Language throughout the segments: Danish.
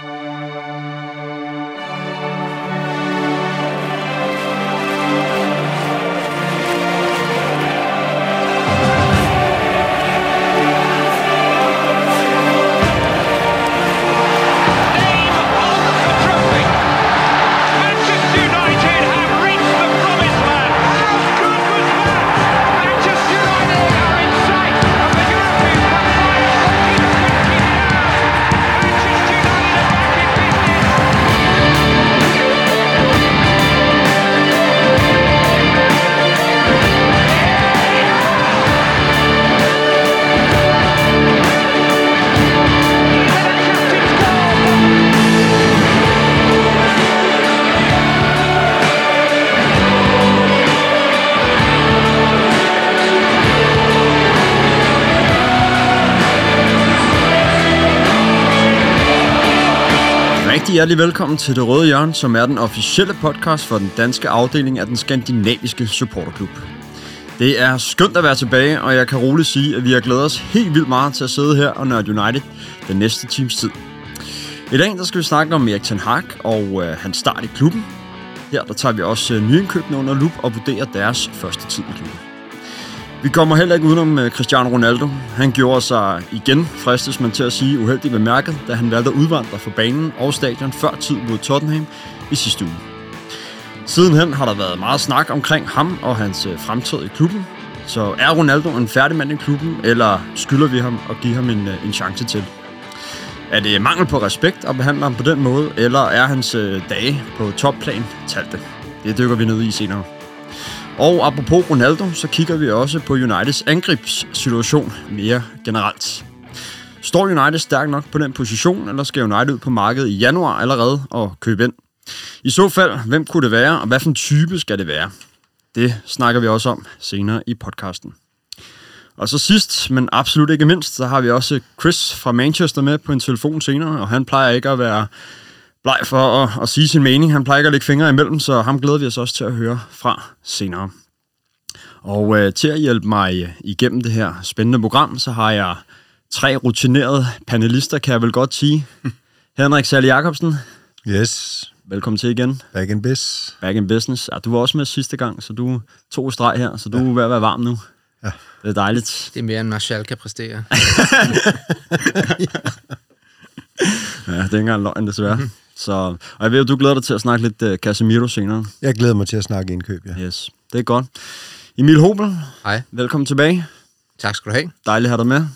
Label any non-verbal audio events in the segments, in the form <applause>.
Música Rigtig hjertelig velkommen til Det Røde Hjørne, som er den officielle podcast for den danske afdeling af den skandinaviske supporterklub. Det er skønt at være tilbage, og jeg kan roligt sige, at vi har glædet os helt vildt meget til at sidde her og nørde United den næste times tid. I dag der skal vi snakke om Erik Ten Hag og øh, hans start i klubben. Her der tager vi også øh, nyindkøbene under lup og vurderer deres første tid i klubben. Vi kommer heller ikke udenom øh, Cristiano Ronaldo. Han gjorde sig igen, fristes man til at sige, uheldigt bemærket, da han valgte at udvandre fra banen og stadion før tid mod Tottenham i sidste uge. Sidenhen har der været meget snak omkring ham og hans øh, fremtid i klubben. Så er Ronaldo en færdig mand i klubben, eller skylder vi ham at give ham en, øh, en chance til? Er det mangel på respekt at behandle ham på den måde, eller er hans dage på topplan talte? Det dykker vi ned i senere. Og apropos Ronaldo, så kigger vi også på Uniteds angrebssituation mere generelt. Står United stærkt nok på den position, eller skal United ud på markedet i januar allerede og købe ind? I så fald, hvem kunne det være, og hvad for en type skal det være? Det snakker vi også om senere i podcasten. Og så sidst, men absolut ikke mindst, så har vi også Chris fra Manchester med på en telefon senere, og han plejer ikke at være bleg for at, at sige sin mening. Han plejer ikke at lægge fingre imellem, så ham glæder vi os også til at høre fra senere. Og øh, til at hjælpe mig igennem det her spændende program, så har jeg tre rutinerede panelister, kan jeg vel godt sige. <laughs> Henrik Sally Jacobsen. Yes. Velkommen til igen. Back in business. Back in business. Ja, du var også med sidste gang, så du tog streg her, så du ja. er ved at være varm nu. Ja. Det er dejligt. Det er mere, end Marshall kan præstere. <laughs> ja, det er ikke engang løgn, desværre. <laughs> Så, og jeg ved, at du glæder dig til at snakke lidt uh, Casemiro senere. Jeg glæder mig til at snakke indkøb, ja. Yes, det er godt. Emil Hobel. Hej. Velkommen tilbage. Tak skal du have. Dejligt at have dig med.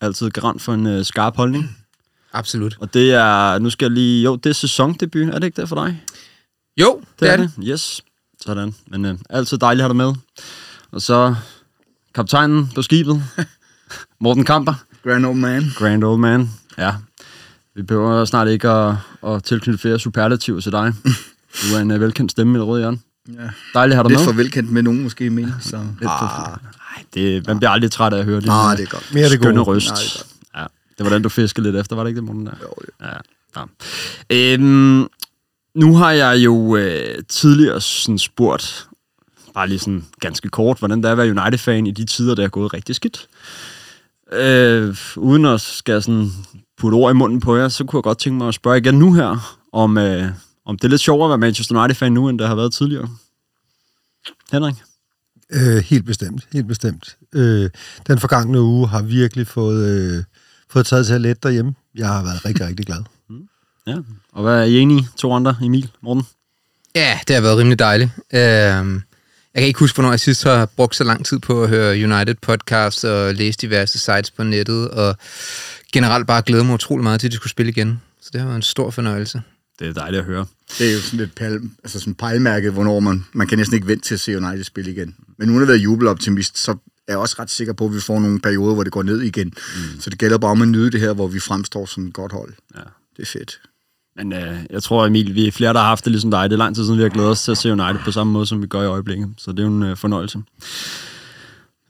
Altid garant for en uh, skarp holdning. <clears throat> Absolut. Og det er, nu skal jeg lige, jo, det er sæsondebut, er det ikke det for dig? Jo, det, det er, er det. det. Yes, sådan. Men uh, altid dejligt at have dig med. Og så kaptajnen på skibet, <laughs> Morten Kamper. Grand old man. Grand old man, ja. Vi behøver snart ikke at, at tilknytte flere superlativer til dig. Du er en uh, velkendt stemme i det røde hjørne. Ja. Dejligt at have dig Lidt med. for velkendt med nogen måske men Så. Lidt ah, for nej, det, man bliver aldrig træt af at høre det. Ah, det er godt. Mere det skønne røst. Nej, det, er ja, det var den, du fiskede lidt efter, var det ikke det, Morten? Der? Jo, jo. Ja, ja. Øhm, nu har jeg jo øh, tidligere sådan spurgt, bare lige sådan ganske kort, hvordan det er at være United-fan i de tider, der er gået rigtig skidt. Øh, uden at skal sådan putte ord i munden på jer, så kunne jeg godt tænke mig at spørge igen nu her, om, øh, om det er lidt sjovere at være Manchester United-fan nu, end det har været tidligere. Henrik? Øh, helt bestemt, helt bestemt. Øh, den forgangne uge har virkelig fået, øh, fået taget til let derhjemme. Jeg har været rigtig, rigtig glad. <laughs> Mm. Ja, og hvad er I enige To andre, Emil, Morten? Ja, det har været rimelig dejligt. Øh, jeg kan ikke huske, hvornår jeg sidst har brugt så lang tid på at høre United podcast og læse diverse sites på nettet, og generelt bare glæder mig utrolig meget til, at de skulle spille igen. Så det har været en stor fornøjelse. Det er dejligt at høre. Det er jo sådan et pal, altså sådan pejlmærke, hvornår man, man kan næsten ikke vente til at se United spille igen. Men nu har været jubeloptimist, så er jeg også ret sikker på, at vi får nogle perioder, hvor det går ned igen. Mm. Så det gælder bare om at nyde det her, hvor vi fremstår som et godt hold. Ja. Det er fedt. Men øh, jeg tror, Emil, vi er flere, der har haft det ligesom dig. Det er lang tid siden, vi har glædet os til at se United på samme måde, som vi gør i øjeblikket. Så det er jo en øh, fornøjelse.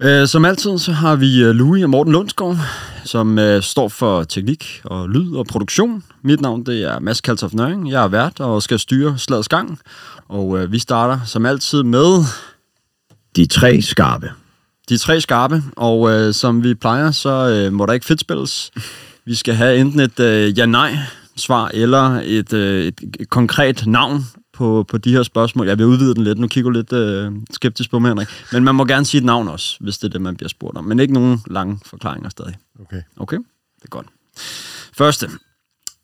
Øh, som altid, så har vi øh, Louis og Morten Lundsgaard, som øh, står for teknik og lyd og produktion. Mit navn det er Mads Kaltoff Nøring. Jeg er vært og skal styre slagets gang. Og øh, vi starter som altid med... De tre skarpe. De tre skarpe, og øh, som vi plejer, så øh, må der ikke fedt spilles. Vi skal have enten et øh, ja-nej svar eller et, øh, et konkret navn på, på de her spørgsmål. Jeg vil udvide den lidt. Nu kigger du lidt øh, skeptisk på mig, Henrik. Men man må gerne sige et navn også, hvis det er det, man bliver spurgt om. Men ikke nogen lange forklaringer stadig. Okay. Okay? Det er godt. Første.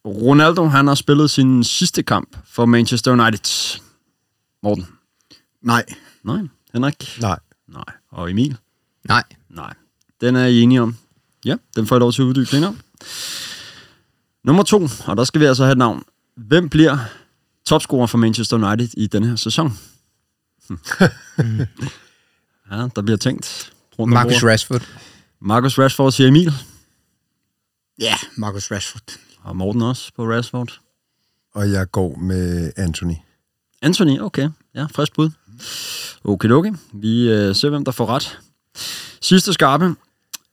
Ronaldo, han har spillet sin sidste kamp for Manchester United. Morten? Nej. Nej. Henrik? Nej. Nej. Og Emil? Nej. Nej. Den er I enige om. Ja, den får jeg lov til at uddybe senere. Nummer to, og der skal vi altså have et navn. Hvem bliver topscorer for Manchester United i denne her sæson? <laughs> ja, der bliver tænkt. rundt Marcus bordet. Rashford. Marcus Rashford siger Emil. Ja, Marcus Rashford. Og Morten også på Rashford. Og jeg går med Anthony. Anthony, okay. Ja, frisk bud. Okay, okay. Vi øh, ser, hvem der får ret. Sidste skarpe.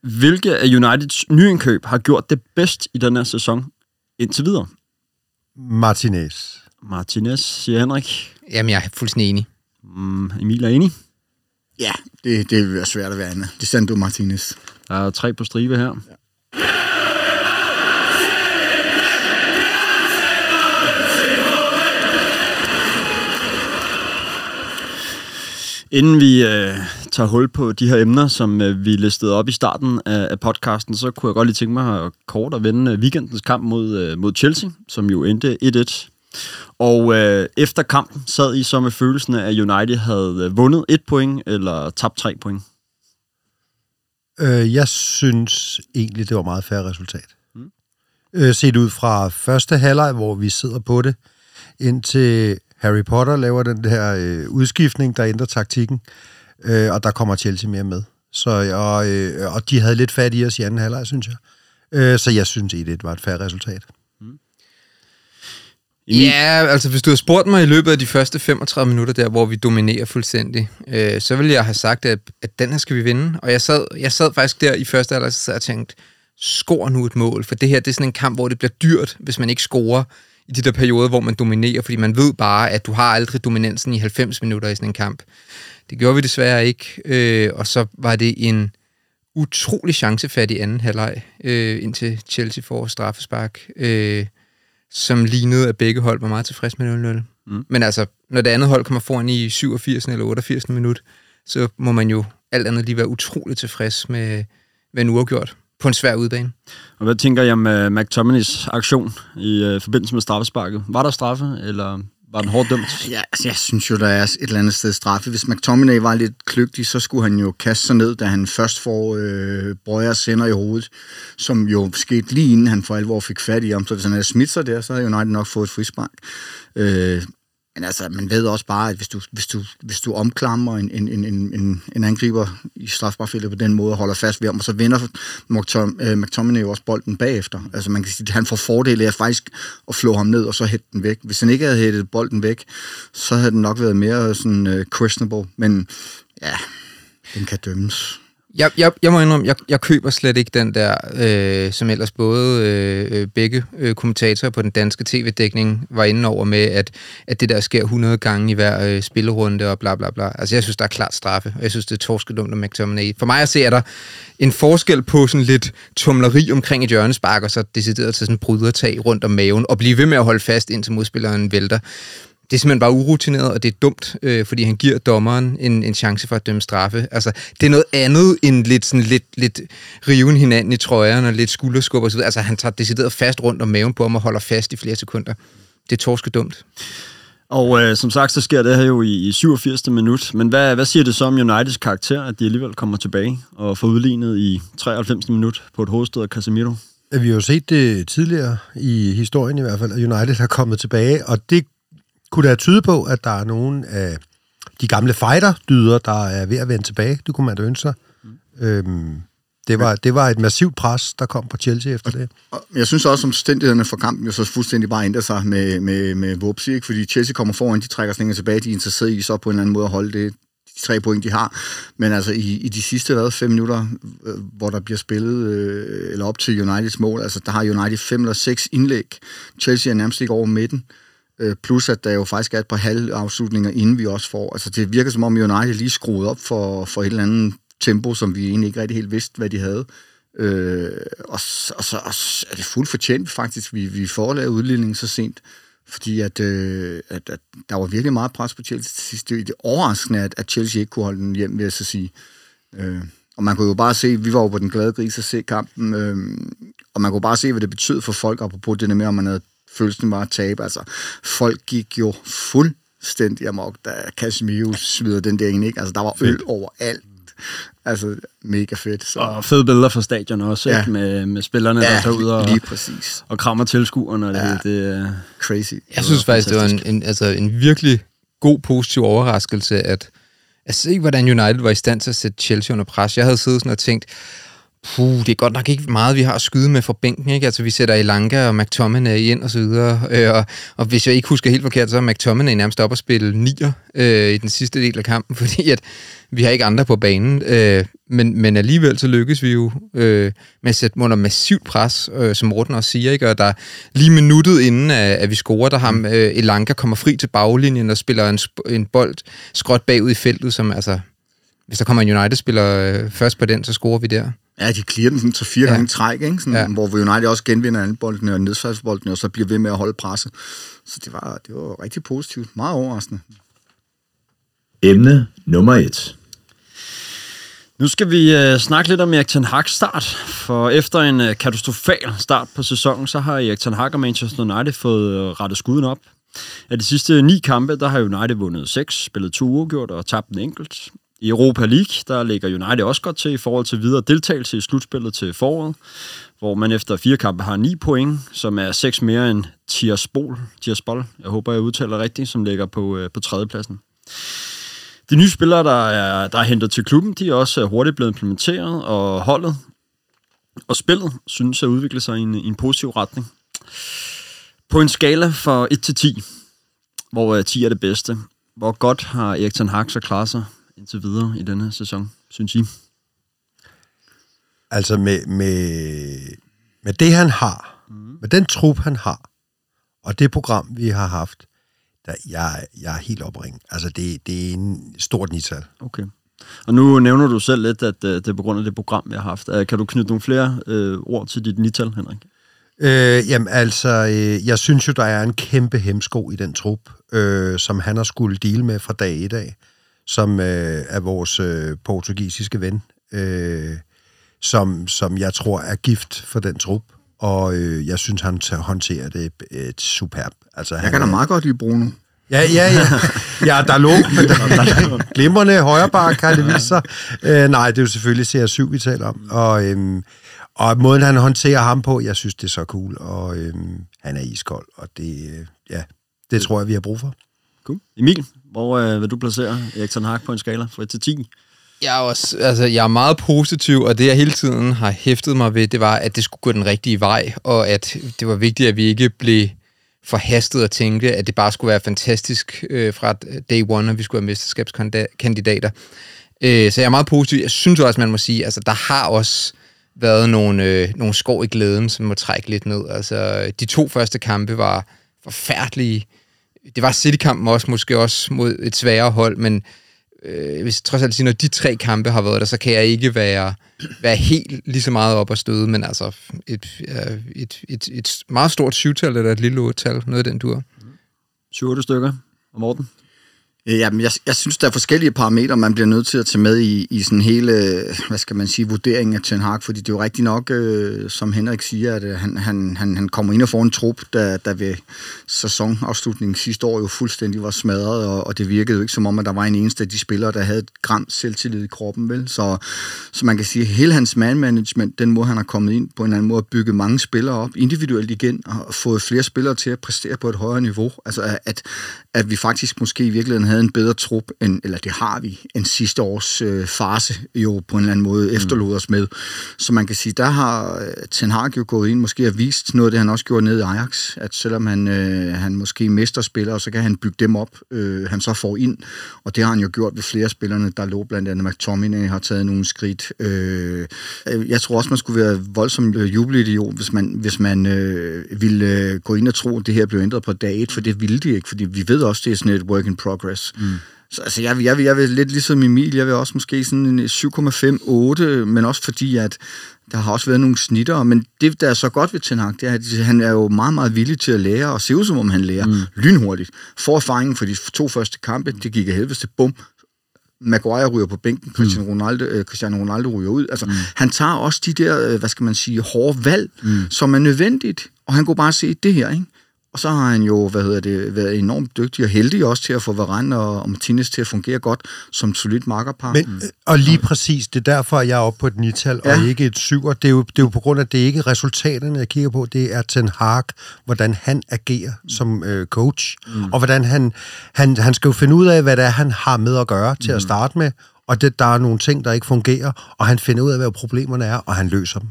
Hvilke af Uniteds nyindkøb har gjort det bedst i den her sæson indtil videre? Martinez. Martinez, siger Henrik. Jamen, jeg er fuldstændig enig. Mm, Emil er enig. Ja, det, det vil være svært at være andet. Det er Sandro Martinez. Der er tre på stribe her. Inden vi øh, tager hul på de her emner, som øh, vi listede op i starten af, af podcasten, så kunne jeg godt lige tænke mig at kort at vende øh, weekendens kamp mod, øh, mod Chelsea, som jo endte 1-1. Og øh, efter kampen sad I så med følelsen af, at United havde øh, vundet et point eller tabt tre point. Øh, jeg synes egentlig, det var meget færre resultat. Mm. Øh, set ud fra første halvleg, hvor vi sidder på det, indtil Harry Potter laver den der øh, udskiftning, der ændrer taktikken, øh, og der kommer Chelsea mere med. Så, og, øh, og de havde lidt fat i os i anden halvleg, synes jeg. Øh, så jeg synes, at det var et færre resultat. I Ja, altså hvis du havde spurgt mig i løbet af de første 35 minutter der, hvor vi dominerer fuldstændig, øh, så ville jeg have sagt, at, at den her skal vi vinde. Og jeg sad, jeg sad faktisk der i første alder, og tænkte, skor nu et mål, for det her det er sådan en kamp, hvor det bliver dyrt, hvis man ikke scorer i de der perioder, hvor man dominerer, fordi man ved bare, at du har aldrig dominansen i 90 minutter i sådan en kamp. Det gjorde vi desværre ikke, øh, og så var det en utrolig chancefattig anden halvleg, øh, indtil Chelsea får straffespark. Øh, som lignede, at begge hold var meget tilfredse med 0-0. Mm. Men altså, når det andet hold kommer foran i 87. eller 88. minut, så må man jo alt andet lige være utroligt tilfreds med, med en uafgjort på en svær udbane. Og hvad tænker jeg om uh, McTominays aktion i uh, forbindelse med straffesparket? Var der straffe, eller var den hårdt dømt? Ja, altså, jeg synes jo, der er et eller andet sted straffe. Hvis McTominay var lidt kløgtig, så skulle han jo kaste sig ned, da han først får øh, Brøger sender i hovedet, som jo skete lige inden han for alvor fik fat i ham. Så hvis han havde smidt sig der, så havde United nok fået et frispark. Øh, men altså, man ved også bare, at hvis du, hvis du, hvis du omklamrer en, en, en, en, en angriber i strafbarfeltet på den måde og holder fast ved ham, og så vinder øh, McTominay jo også bolden bagefter. Altså man kan sige, at han får fordel af faktisk at flå ham ned og så hætte den væk. Hvis han ikke havde hættet bolden væk, så havde den nok været mere sådan uh, questionable. Men ja, den kan dømmes. Jeg, jeg, jeg må indrømme, jeg, jeg køber slet ikke den der, øh, som ellers både øh, øh begge øh, kommentatorer på den danske tv-dækning var inde over med, at, at det der sker 100 gange i hver øh, spillerunde og bla bla bla. Altså jeg synes, der er klart straffe, og jeg synes, det er torskedumt af McTominay. For mig at se, er der en forskel på sådan lidt tumleri omkring et hjørnespark, og så decideret til sådan en brydertag rundt om maven, og blive ved med at holde fast, indtil modspilleren vælter det er simpelthen bare urutineret, og det er dumt, øh, fordi han giver dommeren en, en chance for at dømme straffe. Altså, det er noget andet end lidt, sådan, lidt, lidt riven hinanden i trøjerne og lidt skulderskub osv. Altså, han tager decideret fast rundt om maven på ham og holder fast i flere sekunder. Det er torske dumt. Og øh, som sagt, så sker det her jo i, i 87. minut. Men hvad, hvad siger det så om Uniteds karakter, at de alligevel kommer tilbage og får udlignet i 93. minut på et hovedstød af Casemiro? Vi har jo set det tidligere i historien i hvert fald, at United har kommet tilbage, og det kunne da tyde på, at der er nogle af de gamle fighter-dyder, der er ved at vende tilbage. Det kunne man da ønske sig. Mm. Øhm, det, var, det var et massivt pres, der kom på Chelsea efter det. Og jeg synes også, at omstændighederne for kampen jo så fuldstændig bare ændrer sig med, med, med Vupsi, ikke? fordi Chelsea kommer foran, de trækker sig tilbage, de er interesseret i så på en eller anden måde at holde det, de tre point, de har. Men altså i, i de sidste hvad, fem minutter, øh, hvor der bliver spillet, øh, eller op til Uniteds mål, altså der har United fem eller seks indlæg. Chelsea er nærmest ikke over midten. Øh, Øh, plus at der jo faktisk er et par halvafslutninger, inden vi også får. Altså det virker som om United lige skruede op for, for et eller andet tempo, som vi egentlig ikke rigtig helt vidste, hvad de havde. Øh, og, og, så, og så er det fuldt fortjent faktisk, vi, vi får lavet udligningen så sent. Fordi at, øh, at, at der var virkelig meget pres på Chelsea til sidst. Det er overraskende, at, at Chelsea ikke kunne holde den hjem, vil jeg så sige. Øh, og man kunne jo bare se, vi var jo på den glade gris at se kampen, øh, og man kunne bare se, hvad det betød for folk, apropos det med, om man havde følelsen var at tabe. Altså, folk gik jo fuldstændig amok, da Casemiro smider den der ind, ikke? Altså, der var øl overalt. Altså, mega fedt. Så. Og fede billeder fra stadion også, ja. ikke? Med, med spillerne, ja, der tager ud og, lige præcis. og krammer tilskuerne. Og det, Ja. det, det, Crazy. Jeg synes faktisk, det var en, en, altså en virkelig god, positiv overraskelse, at, at se, hvordan United var i stand til at sætte Chelsea under pres. Jeg havde siddet sådan og tænkt, puh, det er godt nok ikke meget, vi har at skyde med fra bænken, ikke? Altså, vi sætter Elanga og McTominay ind og så videre, øh, og, og hvis jeg ikke husker helt forkert, så er McTominay nærmest op at spille nier øh, i den sidste del af kampen, <laughs> fordi at vi har ikke andre på banen, øh, men, men alligevel så lykkes vi jo øh, med at sætte under massivt pres, øh, som Morten også siger, ikke? og der lige minuttet inden, at, at vi scorer, der ham øh, Elanga kommer fri til baglinjen og spiller en, en bold skråt bagud i feltet, som altså, hvis der kommer en United-spiller øh, først på den, så scorer vi der. Ja, de clear den sådan til fire Ja. gange træk, ikke? Sådan, Ja. hvor United også genvinder alle boldene og nedfaldsboldene, og så bliver ved med at holde presset. Så det var, det var rigtig positivt. Meget overraskende. Emne nummer et. Nu skal vi øh, snakke lidt om Erik Ten Hag's start, for efter en øh, katastrofal start på sæsonen, så har Erik Ten Hag og Manchester United fået øh, rettet skuden op. Af de sidste ni kampe, der har United vundet seks, spillet to uafgjort og tabt en enkelt. I Europa League, der ligger United også godt til i forhold til videre deltagelse i slutspillet til foråret, hvor man efter fire kampe har 9 point, som er seks mere end Tiraspol, Tiraspol, jeg håber, jeg udtaler rigtigt, som ligger på, øh, på tredjepladsen. De nye spillere, der er, der er hentet til klubben, de er også øh, hurtigt blevet implementeret, og holdet og spillet synes at udvikle sig i en, i en positiv retning. På en skala fra 1 til 10, hvor øh, 10 er det bedste, hvor godt har Erik Ten Hag så klaret sig indtil videre i denne sæson, synes I? Altså med, med, med det, han har, mm. med den trup, han har, og det program, vi har haft, der, jeg, jeg er helt opring. Altså, det, det er en stort nital. Okay. Og nu nævner du selv lidt, at øh, det er på grund af det program, vi har haft. Øh, Kan du knytte nogle flere øh, ord til dit nital, Henrik? Øh, jamen altså, øh, jeg synes jo, der er en kæmpe hemsko i den trup, øh, som han har skulle deal med fra dag i dag, som øh, er vores øh, portugisiske ven, øh, som, som jeg tror er gift for den trup, og øh, jeg synes, han håndterer det øh, superb. Altså, Jeg kan da meget godt lide Bruno. Ja, ja, ja. Ja, der lå, <laughs> glimrende højre bar, kan det vise sig. Øh, nej, det er jo selvfølgelig CR7, vi taler om. Og, øhm, og måden, han håndterer ham på, jeg synes, det er så cool. Og øhm, han er iskold, og det, øh, ja, det tror jeg, vi har brug for. Cool. Emil, hvor øh, vil du placere Erik Ten Hag på en skala fra 1 til 10? Jeg er, også, altså, jeg er meget positiv, og det jeg hele tiden har hæftet mig ved, det var, at det skulle gå den rigtige vej, og at det var vigtigt, at vi ikke blev forhastet og tænkte, at det bare skulle være fantastisk øh, fra day one, og vi skulle være mesterskabskandidater. Øh, så jeg er meget positiv. Jeg synes også, man må sige, altså der har også været nogle, øh, nogle skår i glæden, som må trække lidt ned. Altså, de to første kampe var forfærdelige. Det var City-kampen også, måske også mod et sværere hold, men øh, hvis jeg trods alt sige, når de tre kampe har været der, så kan jeg ikke være, være helt lige så meget op at støde, men altså et, et, et, et meget stort syvtal eller et lille otte-tal, noget af den dur. 7-8 stykker. Og Morten? Øh, jamen, jeg, jeg synes, der er forskellige parametre, man bliver nødt til at tage med i, i sådan hele, hvad skal man sige, vurderingen af Ten Hag, fordi det er jo rigtigt nok, øh, som Henrik siger, at øh, han, han, han, han kommer ind og får en trup, der, der ved sæsonafslutningen sidste år jo fuldstændig var smadret, og, og det virkede jo ikke som om, at der var en eneste af de spillere, der havde et gram selvtillid i kroppen, vel? Så, så man kan sige, at hele hans man-management, den måde, han har kommet ind på en eller anden måde, at bygge mange spillere op individuelt igen, og fået flere spillere til at præstere på et højere niveau. Altså, at, at vi faktisk måske i virkeligheden havde en bedre trup, end, eller det har vi, end sidste års øh, fase jo på en eller anden måde efterlod os med. Så man kan sige, der har øh, Ten Hag jo gået ind, måske har vist noget af det, han også gjorde ned i Ajax, at selvom han, øh, han måske mister spillere, så kan han bygge dem op, øh, han så får ind, og det har han jo gjort ved flere spillerne, der lå blandt andet McTominay har taget nogle skridt. Øh, jeg tror også, man skulle være voldsomt øh, jubelidiot, hvis man, hvis man øh, ville øh, gå ind og tro, at det her blev ændret på dag et, for det ville de ikke, fordi vi ved også, det er sådan et work in progress. Mm. Så altså, jeg, vil- jeg, jeg vil lidt ligesom Emil, jeg vil også måske sådan en 7,5-8, men også fordi, at der har også været nogle snitter, men det, der er så godt ved Ten Hag, det er, at han er jo meget, meget villig til at lære, og se ud som om han lærer mm. lynhurtigt. For erfaringen for de to første kampe, det gik af helvede til bum, Maguire ryger på bænken, Cristiano Ronaldo, øh, Cristiano Ronaldo ryger ud. Altså, mm. han tager også de der, øh, hvad skal man sige, hårde valg, mm. som er nødvendigt. Og han kunne bare se det her, ikke? Og så har han jo hvad hedder det, været enormt dygtig og heldig også til at få Varane og Martinez til at fungere godt som solidt markerpar. Men, øh, og lige præcis, det er derfor, jeg er oppe på et 9-tal ja. og ikke et 7. Det er, jo, det er jo på grund af, at det ikke er resultaterne, jeg kigger på. Det er Ten Hag, hvordan han agerer som øh, coach. Mm. Og hvordan han, han, han skal jo finde ud af, hvad det er, han har med at gøre til mm. at starte med. Og det, der er nogle ting, der ikke fungerer, og han finder ud af, hvad problemerne er, og han løser dem.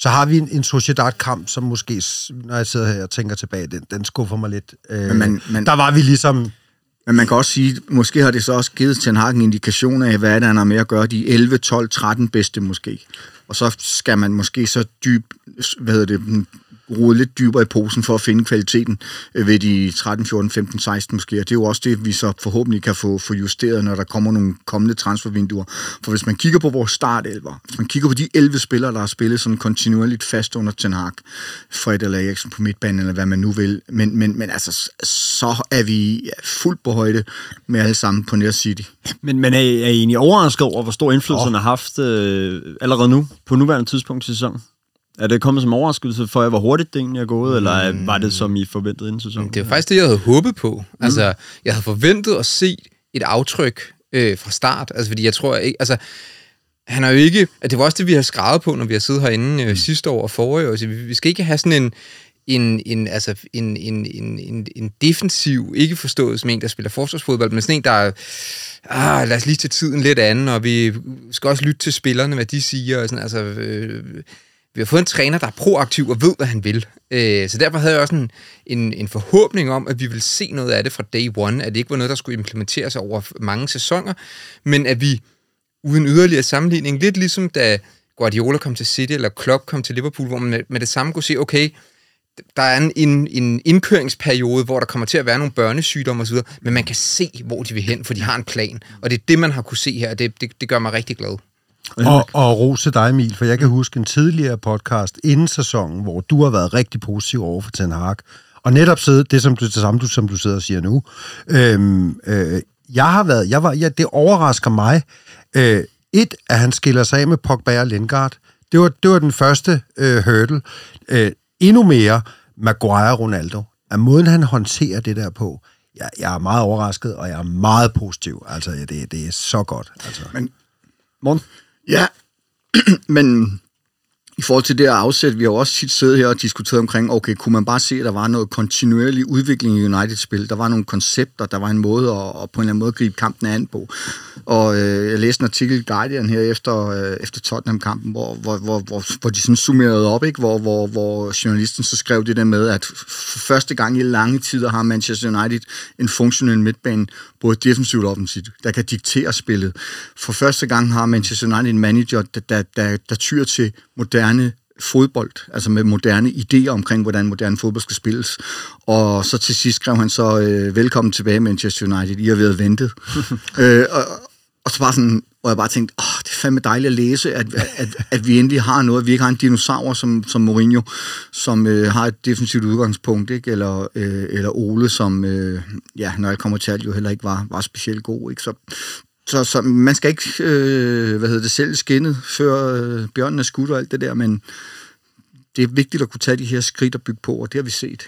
Så har vi en, en Sociedad-kamp, som måske, når jeg sidder her og tænker tilbage, den, den skuffer mig lidt. Øh, men man, man, der var vi ligesom... Men man kan også sige, måske har det så også givet Ten Hag en indikation af, hvad det er, han har med at gøre. De 11, 12, 13 bedste måske. Og så skal man måske så dyb, hvad hedder det, rode lidt dybere i posen for at finde kvaliteten øh, ved de 13, 14, 15, 16 måske. Og det er jo også det, vi så forhåbentlig kan få, få justeret, når der kommer nogle kommende transfervinduer. For hvis man kigger på vores startelver, hvis man kigger på de 11 spillere, der har spillet sådan kontinuerligt fast under Ten Hag, Fred eller Eriksen på midtbanen, eller hvad man nu vil, men, men, men altså, så er vi fuldt på højde med alle sammen på Nær City. Men, men er, I, er I egentlig overrasket over, hvor stor indflydelse oh. har haft øh, allerede nu, på nuværende tidspunkt i sæsonen? Er det kommet som overraskelse for jer, hvor hurtigt det egentlig er gået, mm. eller var det som I forventede inden sæsonen? Det er faktisk det, jeg havde håbet på. Mm. Altså, jeg havde forventet at se et aftryk øh, fra start, altså fordi jeg tror ikke, altså han er jo ikke, at det var også det, vi har skrevet på, når vi har siddet herinde øh, mm. sidste år og forrige år. Altså, vi, vi skal ikke have sådan en, en, en, altså en, en, en, en, en defensiv, ikke forstået som en, der spiller forsvarsfodbold, men sådan en, der er, ah, lad os lige til tiden lidt anden, og vi skal også lytte til spillerne, hvad de siger. Og sådan, altså, øh, vi har fået en træner, der er proaktiv og ved, hvad han vil. Øh, så derfor havde jeg også en, en, en forhåbning om, at vi ville se noget af det fra day one, at det ikke var noget, der skulle implementeres over mange sæsoner, men at vi uden yderligere sammenligning, lidt ligesom da Guardiola kom til City, eller Klopp kom til Liverpool, hvor man med det samme kunne se, okay, der er en, en, en indkøringsperiode, hvor der kommer til at være nogle børnesygdomme osv., men man kan se, hvor de vil hen, for de har en plan. Og det er det, man har kunne se her, og det, det, det gør mig rigtig glad. Og, og rose dig, Emil, for jeg kan huske en tidligere podcast inden sæsonen, hvor du har været rigtig positiv over for Ten Hag. Og netop sidde, det som du, det samme, du, som du sidder og siger nu. Øhm, øh, jeg har været, jeg var, ja, det overrasker mig. Øh, et, at han skiller sig af med Pogba og Lindgaard. Det var, det var den første øh, hurdle. Øh, endnu mere Maguire Ronaldo. At måden, han håndterer det der på, jeg, jeg er meget overrasket, og jeg er meget positiv. Altså, det, det er så godt. Altså. Men, Morten? Ja, <clears throat> men i forhold til det at afsætte, vi har også tit siddet her og diskuteret omkring, okay, kunne man bare se, at der var noget kontinuerlig udvikling i United-spil? Der var nogle koncepter, der var en måde at, at på en eller anden måde gribe kampen an på. Og øh, jeg læste en artikel i Guardian her efter, øh, efter Tottenham-kampen, hvor, hvor, hvor, hvor, hvor de sådan summerede op, ikke? Hvor, hvor, hvor journalisten så skrev det der med, at for første gang i lange tider har Manchester United en funktionel midtbane, både defensivt og offensivt, der kan diktere spillet. For første gang har Manchester United en manager, der, der, der, der tyr til moderne fodbold, altså med moderne idéer omkring, hvordan moderne fodbold skal spilles. Og så til sidst skrev han så, øh, velkommen tilbage Manchester United, I har været ventet. <laughs> øh, og, og så bare sådan, og jeg bare tænkte, åh, det er fandme dejligt at læse, at, at, at vi endelig har noget, vi ikke har en dinosaur som, som Mourinho, som øh, har et defensivt udgangspunkt, ikke? Eller, øh, eller Ole, som, øh, ja, når jeg kommer til alt, jo heller ikke var, var specielt god, ikke? Så så, så man skal ikke, øh, hvad hedder det, selv skinnet, før øh, bjørnen er skudt og alt det der, men det er vigtigt at kunne tage de her skridt og bygge på, og det har vi set.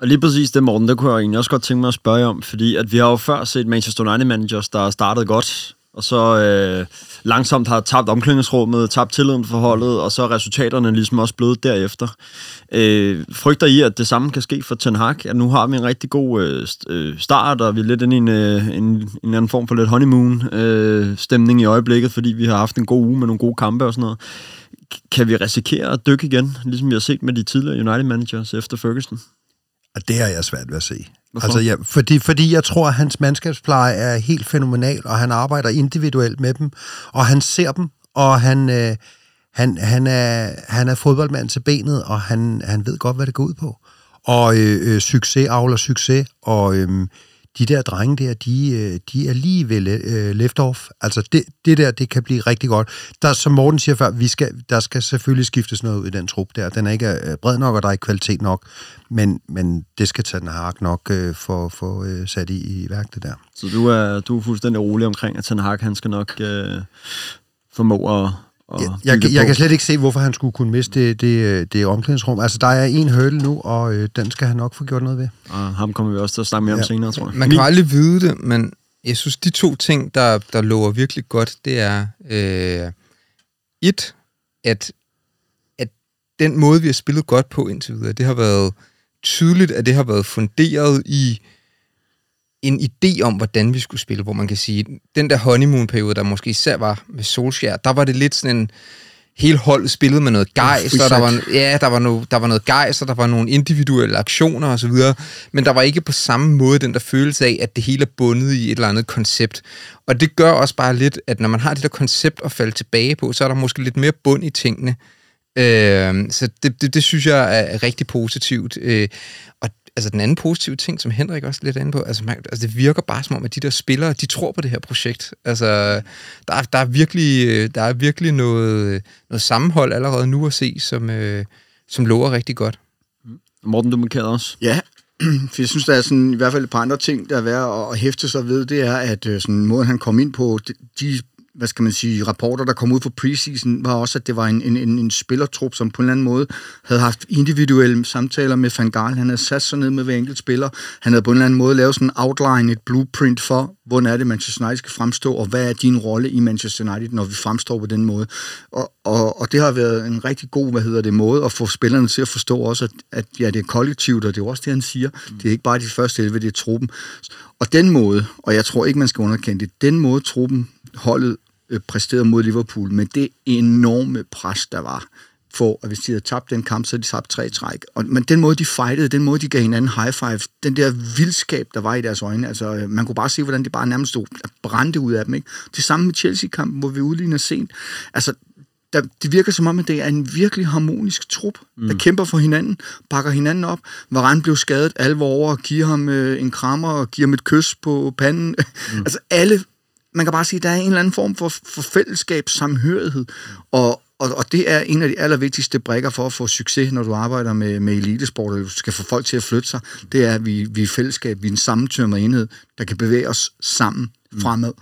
Og lige præcis det, Morten, det kunne jeg egentlig også godt tænke mig at spørge om, fordi at vi har jo før set Manchester United managers, der startede godt, og så øh, langsomt har tabt omklædningsrummet, tabt tilliden for holdet, og så er resultaterne ligesom også blevet derefter. Øh, frygter I, at det samme kan ske for Ten Hag? At nu har vi en rigtig god øh, øh, start, og vi er lidt inde i en, øh, en, en anden form for lidt honeymoon-stemning øh, i øjeblikket, fordi vi har haft en god uge med nogle gode kampe og sådan noget. Kan vi risikere at dykke igen, ligesom vi har set med de tidligere United-managers efter Ferguson? Og det har jeg svært ved at se. Hvorfor? Altså, ja, fordi, fordi jeg tror, at hans mandskabspleje er helt fænomenal, og han arbejder individuelt med dem, og han ser dem, og han, øh, han, han, er, han er fodboldmand til benet, og han, han ved godt, hvad det går ud på. Og øh, øh, succes avler succes, og øh, de der drenge der, de, øh, de er lige ved left øh, off. Altså det, det der, det kan blive rigtig godt. Der, som Morten siger før, vi skal, der skal selvfølgelig skiftes noget ud i den trup der. Den er ikke øh, bred nok, og der er ikke kvalitet nok. Men, men det skal tage den hark nok uh, for at få sat i, i værk det der. Så du er, du er fuldstændig rolig omkring, at Ten Hag, han skal nok øh, formå at og jeg, jeg, jeg kan slet ikke se, hvorfor han skulle kunne miste det, det, det omklædningsrum. Altså, der er en hurdle nu, og øh, den skal han nok få gjort noget ved. Og ham kommer vi også til at snakke mere ja. om senere, tror jeg. Man kan aldrig vide det, men jeg synes, de to ting, der, der lover virkelig godt, det er øh, et, at, at den måde, vi har spillet godt på indtil videre, det har været tydeligt, at det har været funderet i en idé om, hvordan vi skulle spille, hvor man kan sige, den der honeymoon-periode, der måske især var med Solskjaer, der var det lidt sådan en, hele holdet spillede med noget gejst, og der var, ja, der var, no, der var noget gejst, og der var nogle individuelle aktioner og så videre, men der var ikke på samme måde den der følelse af, at det hele er bundet i et eller andet koncept. Og det gør også bare lidt, at når man har det der koncept at falde tilbage på, så er der måske lidt mere bund i tingene. Øh, så det, det, det synes jeg er rigtig positivt. Øh, og altså den anden positive ting, som Henrik også lidt inde på, altså, man, altså det virker bare som om, at de der spillere, de tror på det her projekt. Altså, der, er, der er virkelig, der er virkelig noget, noget sammenhold allerede nu at se, som, øh, som lover rigtig godt. Morten, du markerede også. Ja, <clears throat> for jeg synes, der er sådan, i hvert fald et par andre ting, der er værd at hæfte sig ved, det er, at øh, sådan, måden han kom ind på, de hvad skal man sige, rapporter, der kom ud fra preseason, var også, at det var en, en, en, en spillertrup, som på en eller anden måde havde haft individuelle samtaler med Van Gaal. Han havde sat sig ned med hver enkelt spiller. Han havde på en eller anden måde lavet sådan en outline, et blueprint for, hvordan er det, Manchester United skal fremstå, og hvad er din rolle i Manchester United, når vi fremstår på den måde. Og, og, og det har været en rigtig god, hvad hedder det, måde at få spillerne til at forstå også, at, at ja, det er kollektivt, og det er også det, han siger. Mm. Det er ikke bare de første 11, det er truppen. Og den måde, og jeg tror ikke, man skal underkende det, den måde truppen holdet øh, præsterede mod Liverpool, med det enorme pres, der var for, at hvis de havde tabt den kamp, så havde de tabt tre træk. Og, men den måde, de fightede, den måde, de gav hinanden high five, den der vildskab, der var i deres øjne, altså øh, man kunne bare se, hvordan de bare nærmest stod brændte ud af dem. Ikke? Det samme med Chelsea-kampen, hvor vi udligner sent. Altså, der, det virker som om, at det er en virkelig harmonisk trup, mm. der kæmper for hinanden, bakker hinanden op. Varane blev skadet, alle var over og giver ham øh, en krammer og giver ham et kys på panden. Mm. <laughs> altså alle man kan bare sige, at der er en eller anden form for, for fællesskab, samhørighed, og, og, og det er en af de allervigtigste brækker for at få succes, når du arbejder med, med elitesport, eller du skal få folk til at flytte sig, det er, at vi, vi er fællesskab, vi er en sammentømret enhed, der kan bevæge os sammen mm. fremad.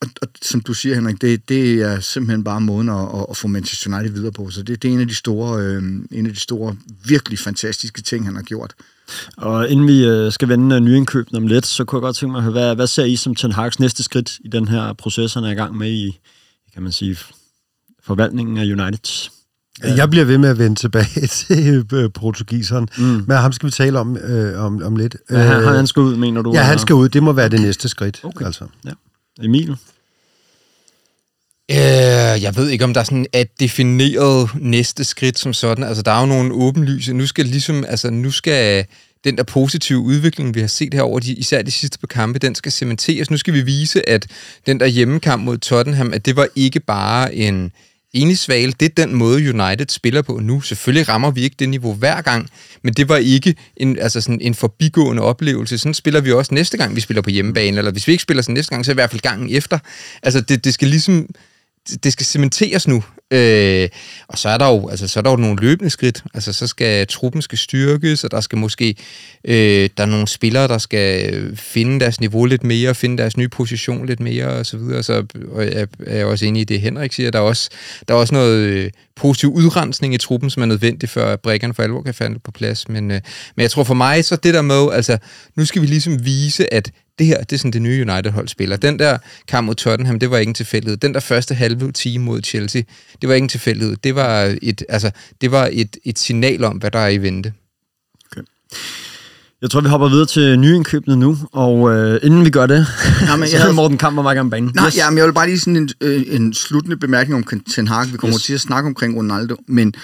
Og, og som du siger, Henrik, det, det er simpelthen bare måden at, at få Manchester United videre på. Så det, det er en af de store, øh, en af de store, virkelig fantastiske ting, han har gjort. Og inden vi øh, skal vende nyindkøbene om lidt, så kunne jeg godt tænke mig at høre, hvad, hvad ser I som Ten Hag's næste skridt i den her proces, han er i gang med i, kan man sige, forvaltningen af United? Jeg bliver ved med at vende tilbage <laughs> til øh, portugiseren, mm. men ham skal vi tale om øh, om, om lidt. Ja, han, han skal ud, mener du? Ja, han skal ud. Det må være det næste skridt. Okay. Altså. Ja. Emil? Øh, jeg ved ikke, om der er sådan et defineret næste skridt som sådan. Altså, der er jo nogle åbenlyse. Nu skal ligesom, altså, nu skal den der positive udvikling, vi har set herover, de, især de sidste par kampe, den skal cementeres. Nu skal vi vise, at den der hjemmekamp mod Tottenham, at det var ikke bare en enig svale. Det er den måde, United spiller på nu. Selvfølgelig rammer vi ikke det niveau hver gang, men det var ikke en, altså sådan en forbigående oplevelse. Sådan spiller vi også næste gang, vi spiller på hjemmebane, eller hvis vi ikke spiller sådan næste gang, så i hvert fald gangen efter. Altså, det, det skal ligesom det skal cementeres nu. Øh, og så er der jo altså, så er der jo nogle løbende skridt. Altså, så skal truppen skal styrkes, og der skal måske øh, der er nogle spillere, der skal finde deres niveau lidt mere, finde deres nye position lidt mere, og så videre. Så og jeg er også enig i det, Henrik siger. Der er også, der er også noget øh, positiv udrensning i truppen, som er nødvendig, før brækkerne for alvor kan falde på plads. Men, øh, men jeg tror for mig, så det der med, altså, nu skal vi ligesom vise, at det her, det er sådan det nye United-hold spiller. Den der kamp mod Tottenham, det var ikke en tilfældighed. Den der første halve time mod Chelsea, det var ikke en tilfældighed. Det var et, altså, det var et, et signal om, hvad der er i vente. Okay. Jeg tror, vi hopper videre til nyindkøbene nu, og øh, inden vi gør det, ja, men <laughs> så havde Morten Kamp og gerne banen. Nej, yes. ja, men jeg vil bare lige sådan en, øh, en sluttende bemærkning om Ten Hag. Vi kommer yes. til at snakke omkring Ronaldo, men